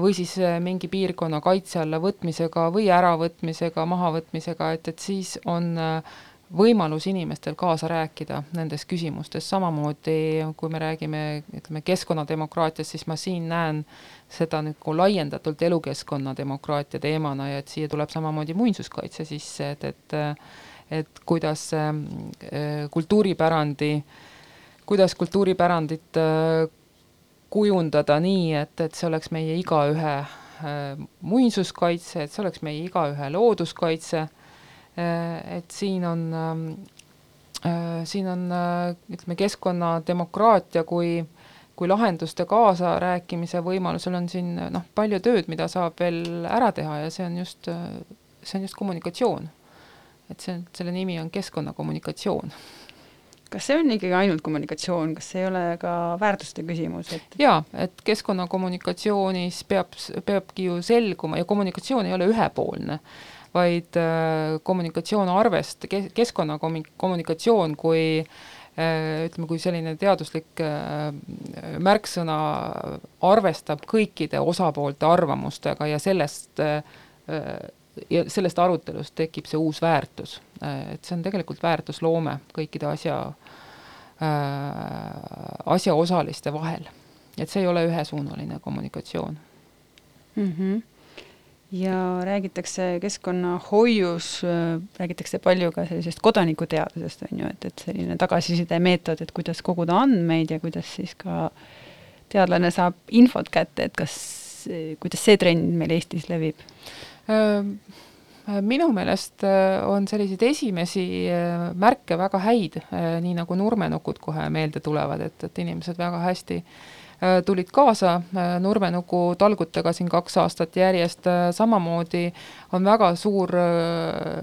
või siis mingi piirkonna kaitse alla võtmisega või äravõtmisega, mahavõtmisega, et, et siis on võimalus inimestel kaasa rääkida nendes küsimustes, samamoodi kui me räägime, ütleme, keskkonnademokraatiast, siis ma siin näen seda nagu laiendatult elukeskkonna demokraatia teemana ja et siia tuleb samamoodi muinsuskaitse sisse, et, et et kuidas äh, kultuuripärandi, kuidas kultuuripärandit äh, kujundada nii, et, et see oleks meie igaühe äh, muinsuskaitse, et see oleks meie igaühe looduskaitse Äh, et siin on, ähm, äh, siin on ütleme, keskkonnademokraatia kui, kui lahenduste kaasarääkimise võimalusel on siin noh, palju tööd, mida saab veel ära teha ja see on just, see on just kommunikatsioon. et see, selle nimi on keskkonnakommunikatsioon kas see on ikkagi ainult kommunikatsioon, kas see ei ole ka väärtuste küsimus, et jaa, et keskkonnakommunikatsioonis peab, peabki ju selguma ja kommunikatsioon ei ole ühepoolne vaid äh, kommunikatsioon arvest-, keskkonnakommunikatsioon kui äh, ütleme, kui selline teaduslik äh, märksõna arvestab kõikide osapoolte arvamustega ja sellest ja sellest arutelust tekib see uus väärtus. et see on tegelikult väärtusloome kõikide asja, asjaosaliste vahel. et see ei ole ühesuunaline kommunikatsioon mm. -hmm ja räägitakse keskkonnahoius, räägitakse palju ka sellisest kodanikuteadusest, on ju, et, et selline tagasisidemeetod, et kuidas koguda andmeid ja kuidas siis ka teadlane saab infot kätte, et kas, kuidas see trend meil Eestis levib? Minu meelest on selliseid esimesi märke väga häid, nii nagu nurmenukud kohe meelde tulevad, et, et inimesed väga hästi äh, Äh, tulid kaasa. Äh, nurmenuku talgutega siin kaks aastat järjest, äh, samamoodi on väga suur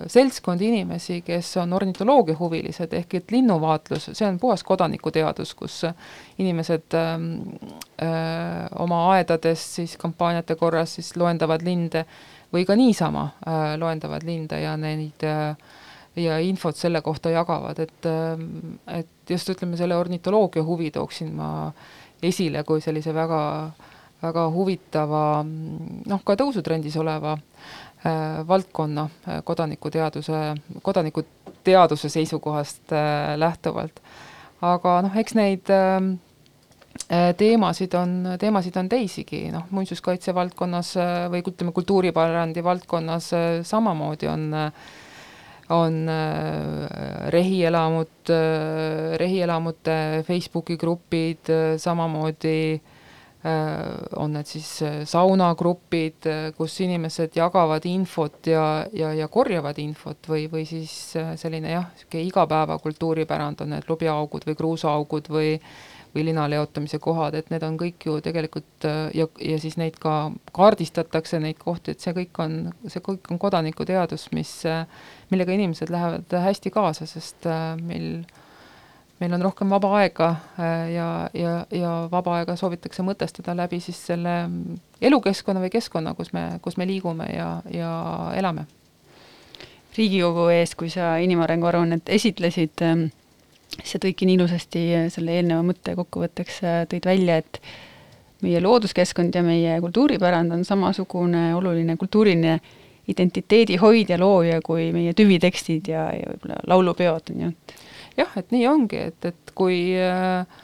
seltskond inimesi, kes on ornitoloogiahuvilised, ehk et linnuvaatlus, see on puhas kodanikuteadus, kus inimesed ähm, öö, oma aedades siis kampaaniate korras siis loendavad linde või ka niisama öö, loendavad linde ja neid öö, ja infot selle kohta jagavad, et, ähm, et just ütleme, selle ornitoloogia huvi tooksin ma esile kui sellise väga, väga huvitava noh, ka tõusutrendis oleva äh, valdkonna äh, kodanikuteaduse, kodanikuteaduse seisukohast äh, lähtuvalt. aga noh, eks neid äh, teemasid on, teemasid on teisigi, noh, muinsuskaitse valdkonnas või ütleme, kultuuripärandi valdkonnas samamoodi on on rehielamud, rehielamute Facebooki grupid, samamoodi äh, Äh, on need siis äh, saunagrupid, äh, kus inimesed jagavad infot ja, ja, ja korjavad infot või, või siis selline jah, niisugune igapäevakultuuripärand on need lubjaaugud või kruusaaugud või või lina leotamise kohad, et need on kõik ju tegelikult ja, ja siis neid ka kaardistatakse, neid kohti, et see kõik on, see kõik on kodanikuteadus, mis, millega inimesed lähevad hästi kaasa, sest meil äh, meil on rohkem vaba aega äh, ja, ja, ja vaba aega soovitakse mõtestada läbi siis selle elukeskkonna või keskkonna, kus me, kus me liigume ja, ja elame. riigikogu ees, kui sa inimarengu aruannet esitlesid, ähm, sa tõidki nii ilusasti selle eelneva mõtte kokkuvõtteks, äh, tõid välja, et meie looduskeskkond ja meie kultuuripärand on samasugune oluline kultuuriline identiteedi hoidja, looja kui meie tüvitekstid ja, ja võib-olla laulupeod, on ju, jah, et nii ongi, et, et kui äh,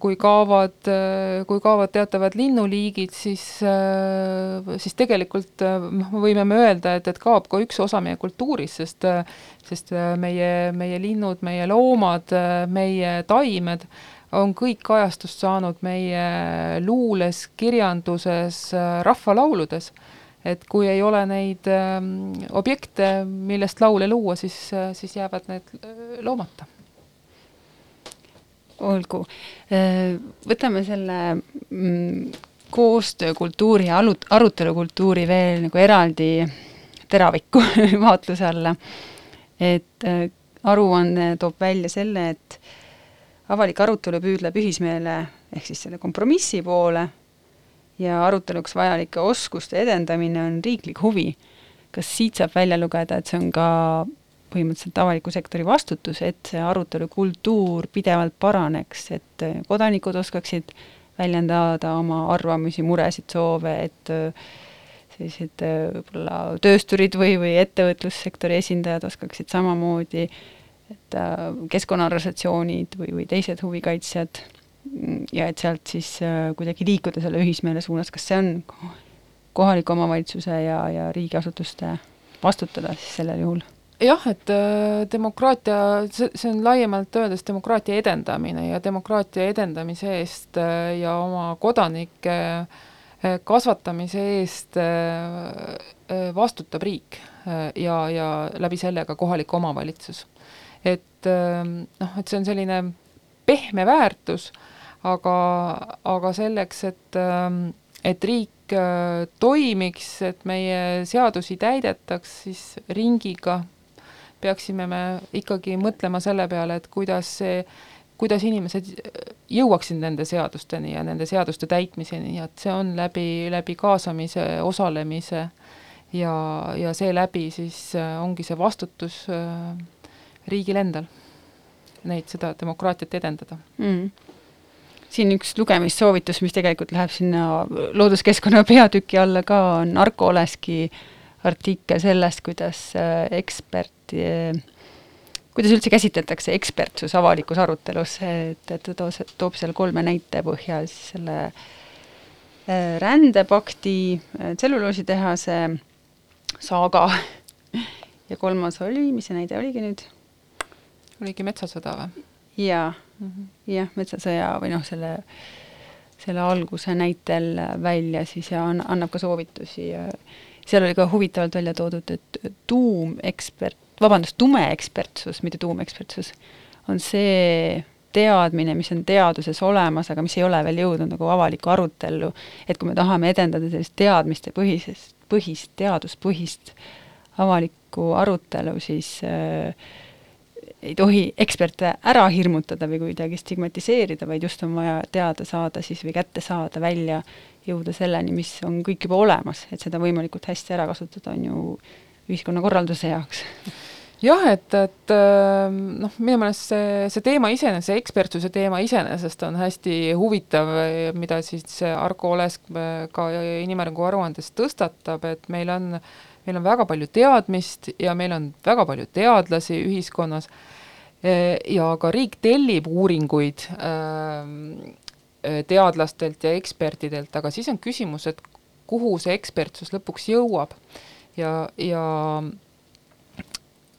kui kaovad, äh, kui kaovad teatavad linnuliigid, siis, siis tegelikult noh, võime me öelda, et, et kaob ka üks osa meie kultuurist, sest sest meie, meie linnud, meie loomad, meie taimed on kõik kajastust saanud meie luules, kirjanduses, rahvalauludes et kui ei ole neid äh, objekte, millest laule luua, siis, äh, siis jäävad need äh, loomata. Olgu, võtame selle mm, koostöökultuuri ja alut-, arutelukultuuri veel nagu eraldi teravikku vaatluse alla. et aruanne toob välja selle, et avalik arutelu püüdleb ühismeele ehk siis selle kompromissi poole ja aruteluks vajalike oskuste edendamine on riiklik huvi. kas siit saab välja lugeda, et see on ka põhimõtteliselt avaliku sektori vastutus, et see arutelukultuur pidevalt paraneks, et kodanikud oskaksid väljendada oma arvamusi, muresid, soove, et sellised võib-olla töösturid või, või ettevõtlussektori esindajad oskaksid samamoodi, et keskkonnaorganisatsioonid või, või teised huvikaitsjad ja et sealt siis kuidagi liikuda selle ühismeele suunas, kas see on kohaliku omavalitsuse ja, ja riigiasutuste vastutada siis sellel juhul? Jah, et äh, demokraatia, see, see on laiemalt öeldes demokraatia edendamine ja demokraatia edendamise eest äh, ja oma kodanike kasvatamise eest vastutab riik ja, ja läbi selle ka kohalik omavalitsus. et noh, et see on selline pehme väärtus aga, aga selleks, et, ähm, et riik äh, toimiks, et meie seadusi täidetaks, siis ringiga peaksime me ikkagi mõtlema selle peale, et kuidas see, kuidas inimesed jõuaksid nende seadusteni ja nende seaduste täitmiseni, nii et see on läbi, läbi kaasamise, osalemise ja, ja seeläbi siis äh, ongi see vastutus äh, riigil endal, neid, seda demokraatiat edendada. Mm. Siin üks lugemissoovitus, mis tegelikult läheb sinna looduskeskkonna peatüki alla ka, on Arko Oleski artikkel sellest, kuidas äh, ekspert, äh, kuidas üldse käsitletakse ekspertsus avalikus arutelus, et, et ta toob seal kolme näite põhjal siis selle äh, rändepakti, tselluloositehase saaga ja kolmas oli, mis see näide oligi nüüd? oligi metsasõda või? jaa mm -hmm., jah, Metsasõja või noh, selle, selle alguse näitel välja siis ja an-, annab ka soovitusi ja seal oli ka huvitavalt välja toodud, et tuumekspert, vabandust, tumeekspertsus, mitte tuumekspertsus, on see teadmine, mis on teaduses olemas, aga mis ei ole veel jõudnud nagu avalikku arutellu, et kui me tahame edendada sellist teadmistepõhisest, põhist, teaduspõhist avalikku arutelu, siis äh, ei tohi eksperte ära hirmutada või kuidagi stigmatiseerida, vaid just on vaja teada saada siis või kätte saada välja, jõuda selleni, mis on kõik juba olemas, et seda võimalikult hästi ära kasutada, on ju ühiskonnakorralduse jaoks. Jah, et, et ähm, noh, minu meelest see, see teema iseenesest, see ekspertsuse teema iseenesest on hästi huvitav, mida siis Argo Olesk ka inimarengu aruandes tõstatab, et meil on, meil on väga palju teadmist ja meil on väga palju teadlasi ühiskonnas ja ka riik tellib uuringuid teadlastelt ja ekspertidelt, aga siis on küsimus, et kuhu see ekspertsus lõpuks jõuab. Ja, ja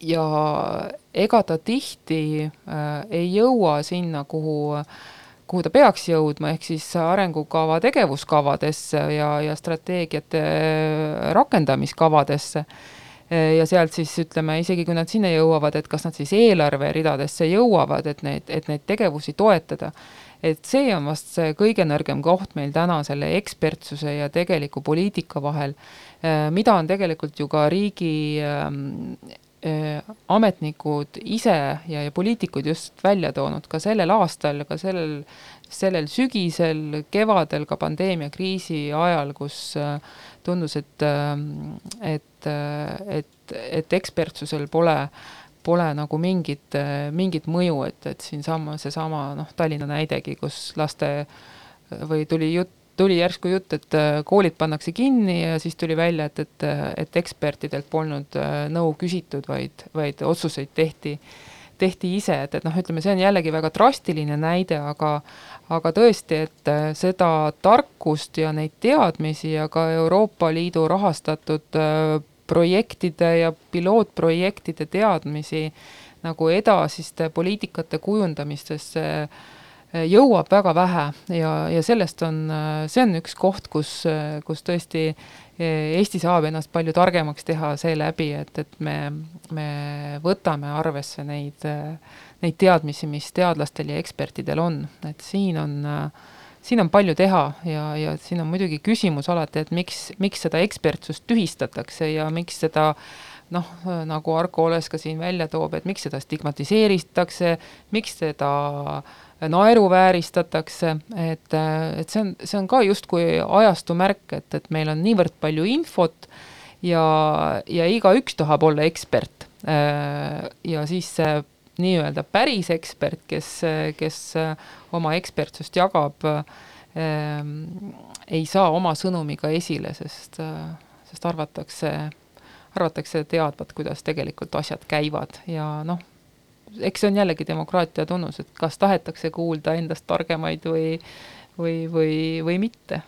ja ega ta tihti äh, ei jõua sinna, kuhu kuhu ta peaks jõudma, ehk siis arengukava tegevuskavadesse ja, ja strateegiate rakendamiskavadesse ja sealt siis ütleme, isegi kui nad sinna jõuavad, et kas nad siis eelarveridadesse jõuavad, et neid, et neid tegevusi toetada. et see on vast see kõige nõrgem koht meil täna selle ekspertsuse ja tegeliku poliitika vahel, mida on tegelikult ju ka riigi ähm, äh, ametnikud ise ja, ja poliitikud just välja toonud ka sellel aastal, ka sellel, sellel sügisel, kevadel, ka pandeemiakriisi ajal, kus äh, tundus, et, ähm, et, et, et ekspertsusel pole, pole nagu mingit, mingit mõju, et, et siinsama, seesama noh, Tallinna näidegi, kus laste või tuli jutt, tuli järsku jutt, et äh, koolid pannakse kinni ja siis tuli välja, et, et, et ekspertidelt polnud äh, nõu küsitud, vaid, vaid otsuseid tehti, tehti ise, et, et noh, ütleme, see on jällegi väga drastiline näide, aga aga tõesti, et äh, seda tarkust ja neid teadmisi ja ka Euroopa Liidu rahastatud projektide ja pilootprojektide teadmisi nagu edasiste poliitikate kujundamistesse äh, jõuab väga vähe. Ja, ja sellest on, see on üks koht, kus, kus tõesti Eesti saab ennast palju targemaks teha seeläbi, et, et me, me võtame arvesse neid, neid teadmisi, mis teadlastel ja ekspertidel on, et siin on siin on palju teha ja, ja siin on muidugi küsimus alati, et miks, miks seda ekspertsust tühistatakse ja miks seda noh, nagu Arko Oles ka siin välja toob, et miks seda stigmatiseeritakse, miks seda äh, naeruvääristatakse, et, et see on, see on ka justkui ajastu märk, et, et meil on niivõrd palju infot ja, ja igaüks tahab olla ekspert. ja siis see nii-öelda päris ekspert, kes, kes oma ekspertsust jagab, ei saa oma sõnumiga esile, sest, sest arvatakse, arvatakse teadvat, kuidas tegelikult asjad käivad ja noh eks see on jällegi demokraatia tunnus, et kas tahetakse kuulda endast targemaid või, või, või, või mitte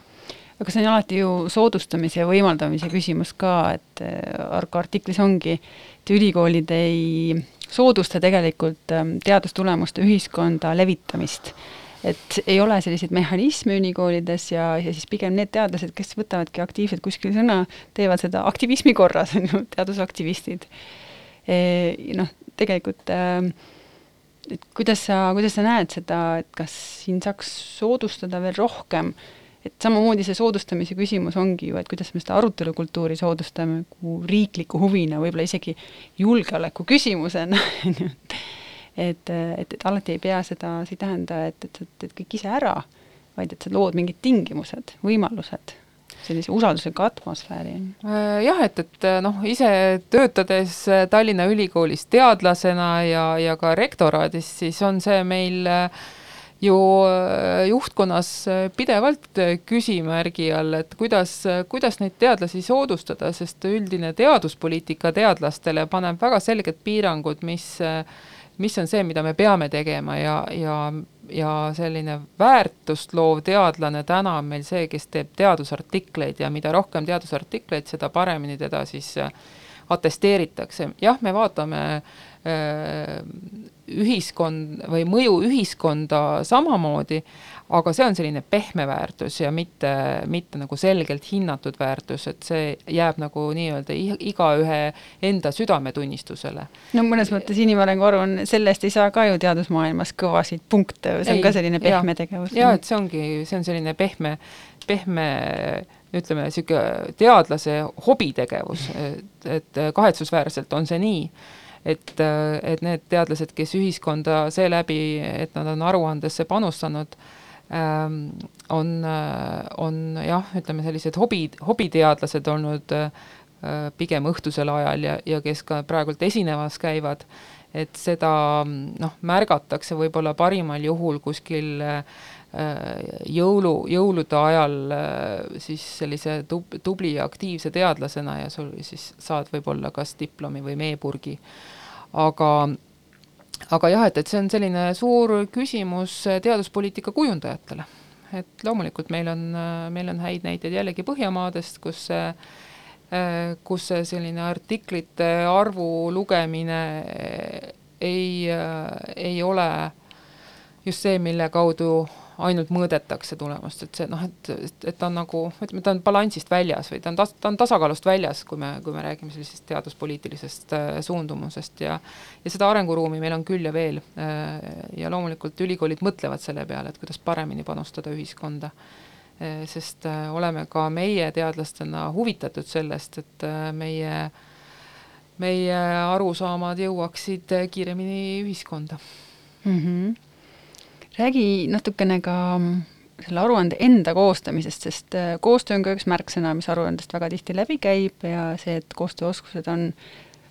aga see on alati ju soodustamise ja võimaldamise küsimus ka, et äh, Arko artiklis ongi, et ülikoolid ei soodusta tegelikult ähm, teadustulemuste ühiskonda levitamist. et ei ole selliseid mehhanisme ülikoolides ja, ja siis pigem need teadlased, kes võtavadki aktiivselt kuskil sõna, teevad seda aktivismi korras, on ju, teadusaktivistid. E, noh, tegelikult äh, et kuidas sa, kuidas sa näed seda, et kas siin saaks soodustada veel rohkem, et samamoodi see soodustamise küsimus ongi ju, et kuidas me seda arutelukultuuri soodustame kui riikliku huvina, võib-olla isegi julgeoleku küsimusena et, et, et alati ei pea seda, see ei tähenda, et, et sa teed kõik ise ära, vaid et sa lood mingid tingimused, võimalused sellise usaldusliku atmosfääri. Äh, jah, et, et äh, noh, ise töötades äh, Tallinna Ülikoolis teadlasena ja, ja ka rektoraadis, siis on see meil ju juhtkonnas pidevalt küsimärgi all, et kuidas, kuidas neid teadlasi soodustada, sest üldine teaduspoliitika teadlastele paneb väga selged piirangud, mis mis on see, mida me peame tegema ja, ja ja selline väärtust loov teadlane täna on meil see, kes teeb teadusartikleid ja mida rohkem teadusartikleid, seda paremini teda siis äh, atesteeritakse. jah, me vaatame äh, ühiskond või mõju ühiskonda samamoodi, aga see on selline pehme väärtus ja mitte, mitte nagu selgelt hinnatud väärtus, et see jääb nagu nii-öelda igaühe enda südametunnistusele. no mõnes mõttes inimarengu aruanne, selle eest ei saa ka ju teadusmaailmas kõvasid punkte, see on ei, ka selline pehme ja, tegevus. jaa, et see ongi, see on selline pehme, pehme ütleme, niisugune teadlase hobitegevus, et, et kahetsusväärselt on see nii et, et need teadlased, kes ühiskonda seeläbi, et nad on aruandesse panustanud, Ähm, on, äh, on jah, ütleme sellised hobi, hobiteadlased olnud äh, pigem õhtusel ajal ja, ja kes ka praegult esinemas käivad, et seda noh, märgatakse võib-olla parimal juhul kuskil äh, jõulu, jõulude ajal siis sellise tub-, tubli ja aktiivse teadlasena ja sul siis saad võib-olla kas diplomi või meepurgi. aga aga jah, et, et see on selline suur küsimus teaduspoliitika kujundajatele. et loomulikult meil on, meil on häid näiteid jällegi Põhjamaadest, kus see kus see selline artiklite arvu lugemine ei, ei ole just see, mille kaudu ainult mõõdetakse tulemust, et see noh, et, et, et ta on nagu, ütleme, ta on balansist väljas või ta on tas-, ta on tasakaalust väljas, kui me, kui me räägime sellisest teaduspoliitilisest äh, suundumusest ja ja seda arenguruumi meil on küll ja veel äh,. ja loomulikult ülikoolid mõtlevad selle peale, et kuidas paremini panustada ühiskonda äh,. sest äh, oleme ka meie teadlastena huvitatud sellest, et äh, meie meie arusaamad jõuaksid kiiremini ühiskonda mm. -hmm räägi natukene ka mm, selle aruande enda koostamisest, sest äh, koostöö on ka üks märksõna, mis aruandest väga tihti läbi käib ja see, et koostööoskused on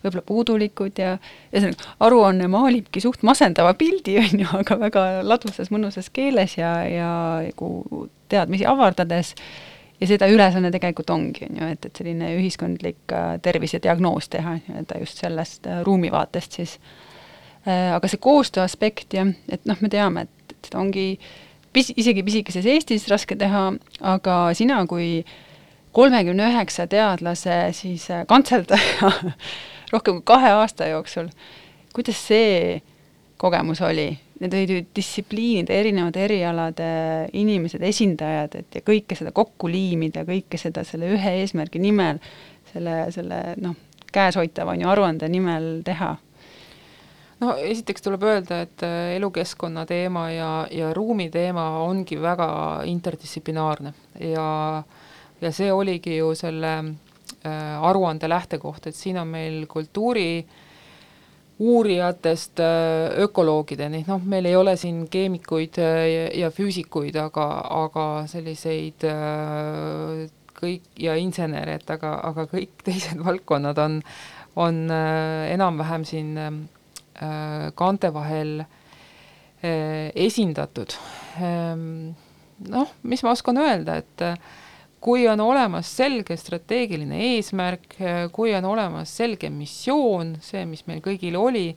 võib-olla puudulikud ja ühesõnaga, aruanne maalibki suht masendava pildi, on ju, aga väga ladusas, mõnusas keeles ja, ja nagu teadmisi avardades, ja seda ülesanne tegelikult ongi, on ju, et, et selline ühiskondlik äh, tervisediagnoos teha nii-öelda just sellest äh, ruumivaatest siis. Aga see koostöö aspekt jah, et noh, me teame, et et ongi pis-, isegi pisikeses Eestis raske teha, aga sina kui kolmekümne üheksa teadlase siis äh, kantseldaja rohkem kui kahe aasta jooksul, kuidas see kogemus oli? Need olid ju distsipliinide, erinevate erialade inimesed, esindajad, et ja kõike seda kokku liimida, kõike seda selle ühe eesmärgi nimel, selle, selle noh, käeshoitava on ju aruande nimel teha no esiteks tuleb öelda, et äh, elukeskkonna teema ja, ja ruumi teema ongi väga interdistsiplinaarne ja, ja see oligi ju selle äh, aruande lähtekoht, et siin on meil kultuuri uurijatest äh, ökoloogideni, noh, meil ei ole siin keemikuid ja, füüsikuid, aga, aga selliseid kõik ja insenere, et aga, aga kõik teised valdkonnad on, on äh, enam-vähem siin kaante vahel äh, esindatud. Ähm, noh, mis ma oskan öelda, et äh, kui on olemas selge strateegiline eesmärk, kui on olemas selge missioon, see, mis meil kõigil oli,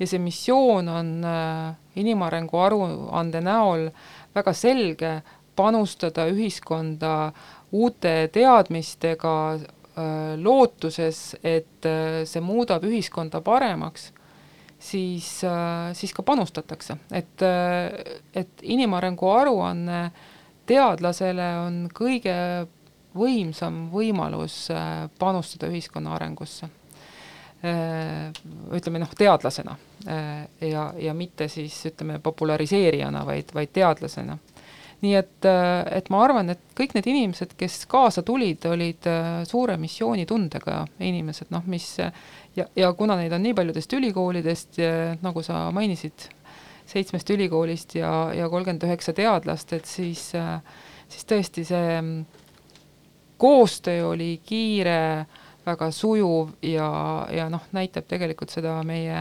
ja see missioon on inimarengu aruande näol väga selge, panustada ühiskonda uute teadmistega lootuses, et see muudab ühiskonda paremaks siis, äh, siis ka panustatakse, et, äh, et inimarengu aruanne teadlasele on kõige võimsam võimalus äh, panustada ühiskonna arengusse. ütleme noh, teadlasena ja, ja mitte siis ütleme populariseerijana, vaid, vaid teadlasena nii et, et ma arvan, et kõik need inimesed, kes kaasa tulid, olid suure missioonitundega inimesed, noh, mis ja, ja kuna neid on nii paljudest ülikoolidest, nagu sa mainisid, seitsmest ülikoolist ja, ja kolmkümmend üheksa teadlast, et siis, siis tõesti see koostöö oli kiire, väga sujuv ja, ja noh, näitab tegelikult seda meie,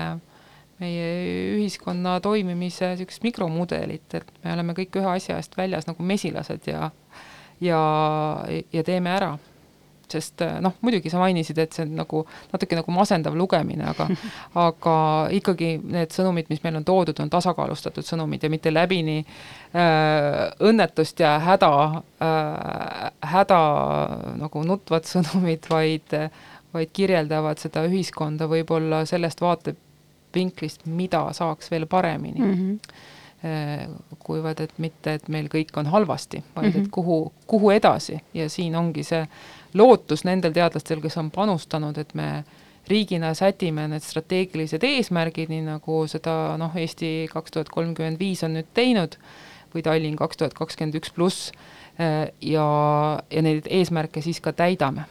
meie ühiskonna toimimise niisugust mikromudelit, et me oleme kõik ühe asja eest väljas nagu mesilased ja ja, ja teeme ära. Sest äh, noh, muidugi sa mainisid, et see on nagu natuke nagu masendav lugemine, aga aga ikkagi need sõnumid, mis meil on toodud, on tasakaalustatud sõnumid ja mitte läbini äh, õnnetust ja häda äh,, häda nagu nutvad sõnumid, vaid vaid kirjeldavad seda ühiskonda võib-olla sellest vaatevinklist, mida saaks veel paremini mm. -hmm kuivõrd et mitte, et meil kõik on halvasti, vaid mm -hmm. et mhm. kuhu, kuhu edasi ja siin ongi see lootus nendel teadlastel, kes on panustanud, et me riigina sätime need strateegilised eesmärgid, nii nagu seda noh, Eesti kaks tuhat kolmkümmend viis on nüüd teinud või Tallinn kaks tuhat kakskümmend üks pluss äh, ja, ja neid eesmärke siis ka täidame.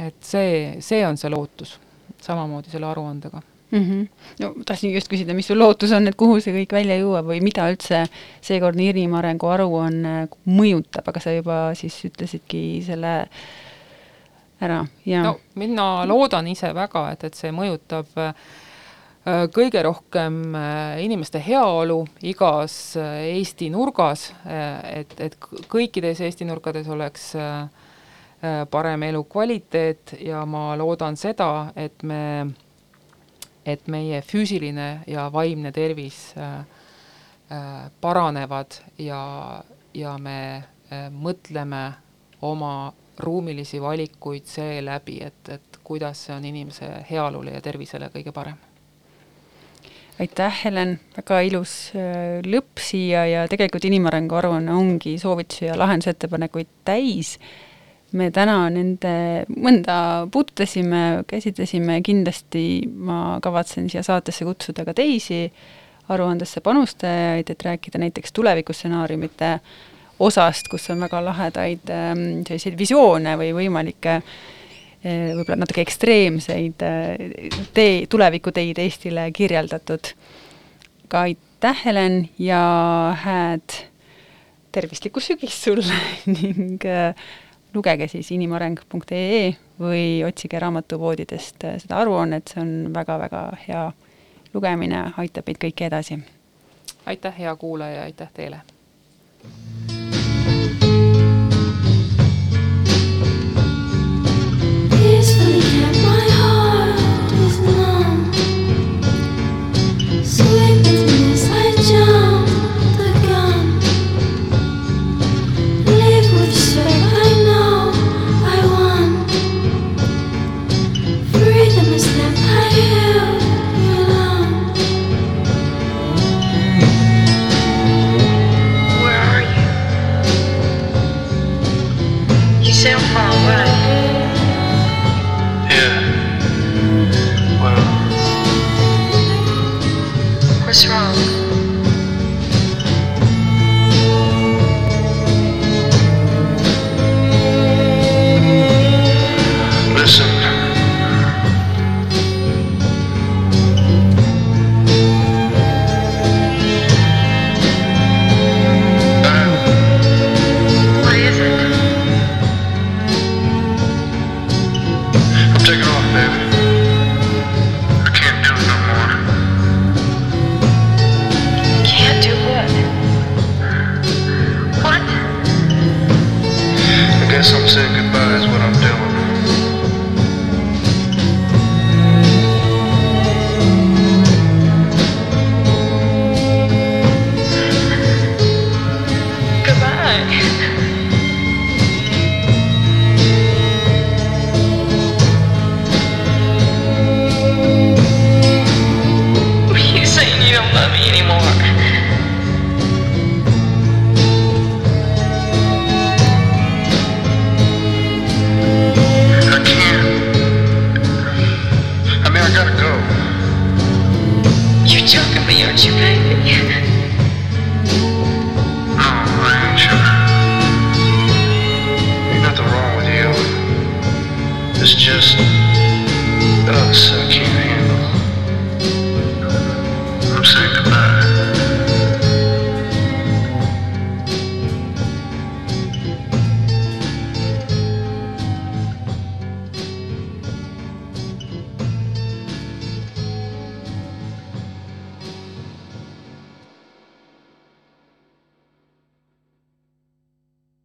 et see, see on see lootus, samamoodi selle aruandega mm. -hmm. no tahtsingi just küsida, mis sul lootus on, et kuhu see kõik välja jõuab või mida üldse seekordne inimarengu aruanne mõjutab, aga sa juba siis ütlesidki selle ära ja no mina loodan ise väga, et, et see mõjutab äh, kõige rohkem äh, inimeste heaolu igas äh, Eesti nurgas, et, et kõikides Eesti nurkades oleks parem elukvaliteet ja ma loodan seda, et me, et meie füüsiline ja vaimne tervis paranevad ja, ja me äh, mõtleme oma ruumilisi valikuid seeläbi, et, et kuidas see on inimese heaolule ja tervisele kõige parem. aitäh, Helen, väga ilus äh, lõpp siia ja tegelikult inimarengu aruanne ongi soovitusi ja lahendusettepanekuid täis. Me täna nende mõnda puudutasime, käsitlesime, kindlasti ma kavatsen siia saatesse kutsuda ka teisi aruandesse panustajaid, et rääkida näiteks tulevikustsenaariumite osast, kus on väga lahedaid ähm, selliseid visioone või võimalikke äh, võib-olla natuke ekstreemseid äh, tee, tulevikuteid Eestile kirjeldatud. ka aitäh, Helen, ja hääd tervislikku sügist sulle ning äh, lugege siis inimareng.ee või otsige raamatupoodidest seda aruannet, see on väga-väga hea lugemine, aitab meid kõiki edasi. aitäh, hea kuulaja, aitäh teile! You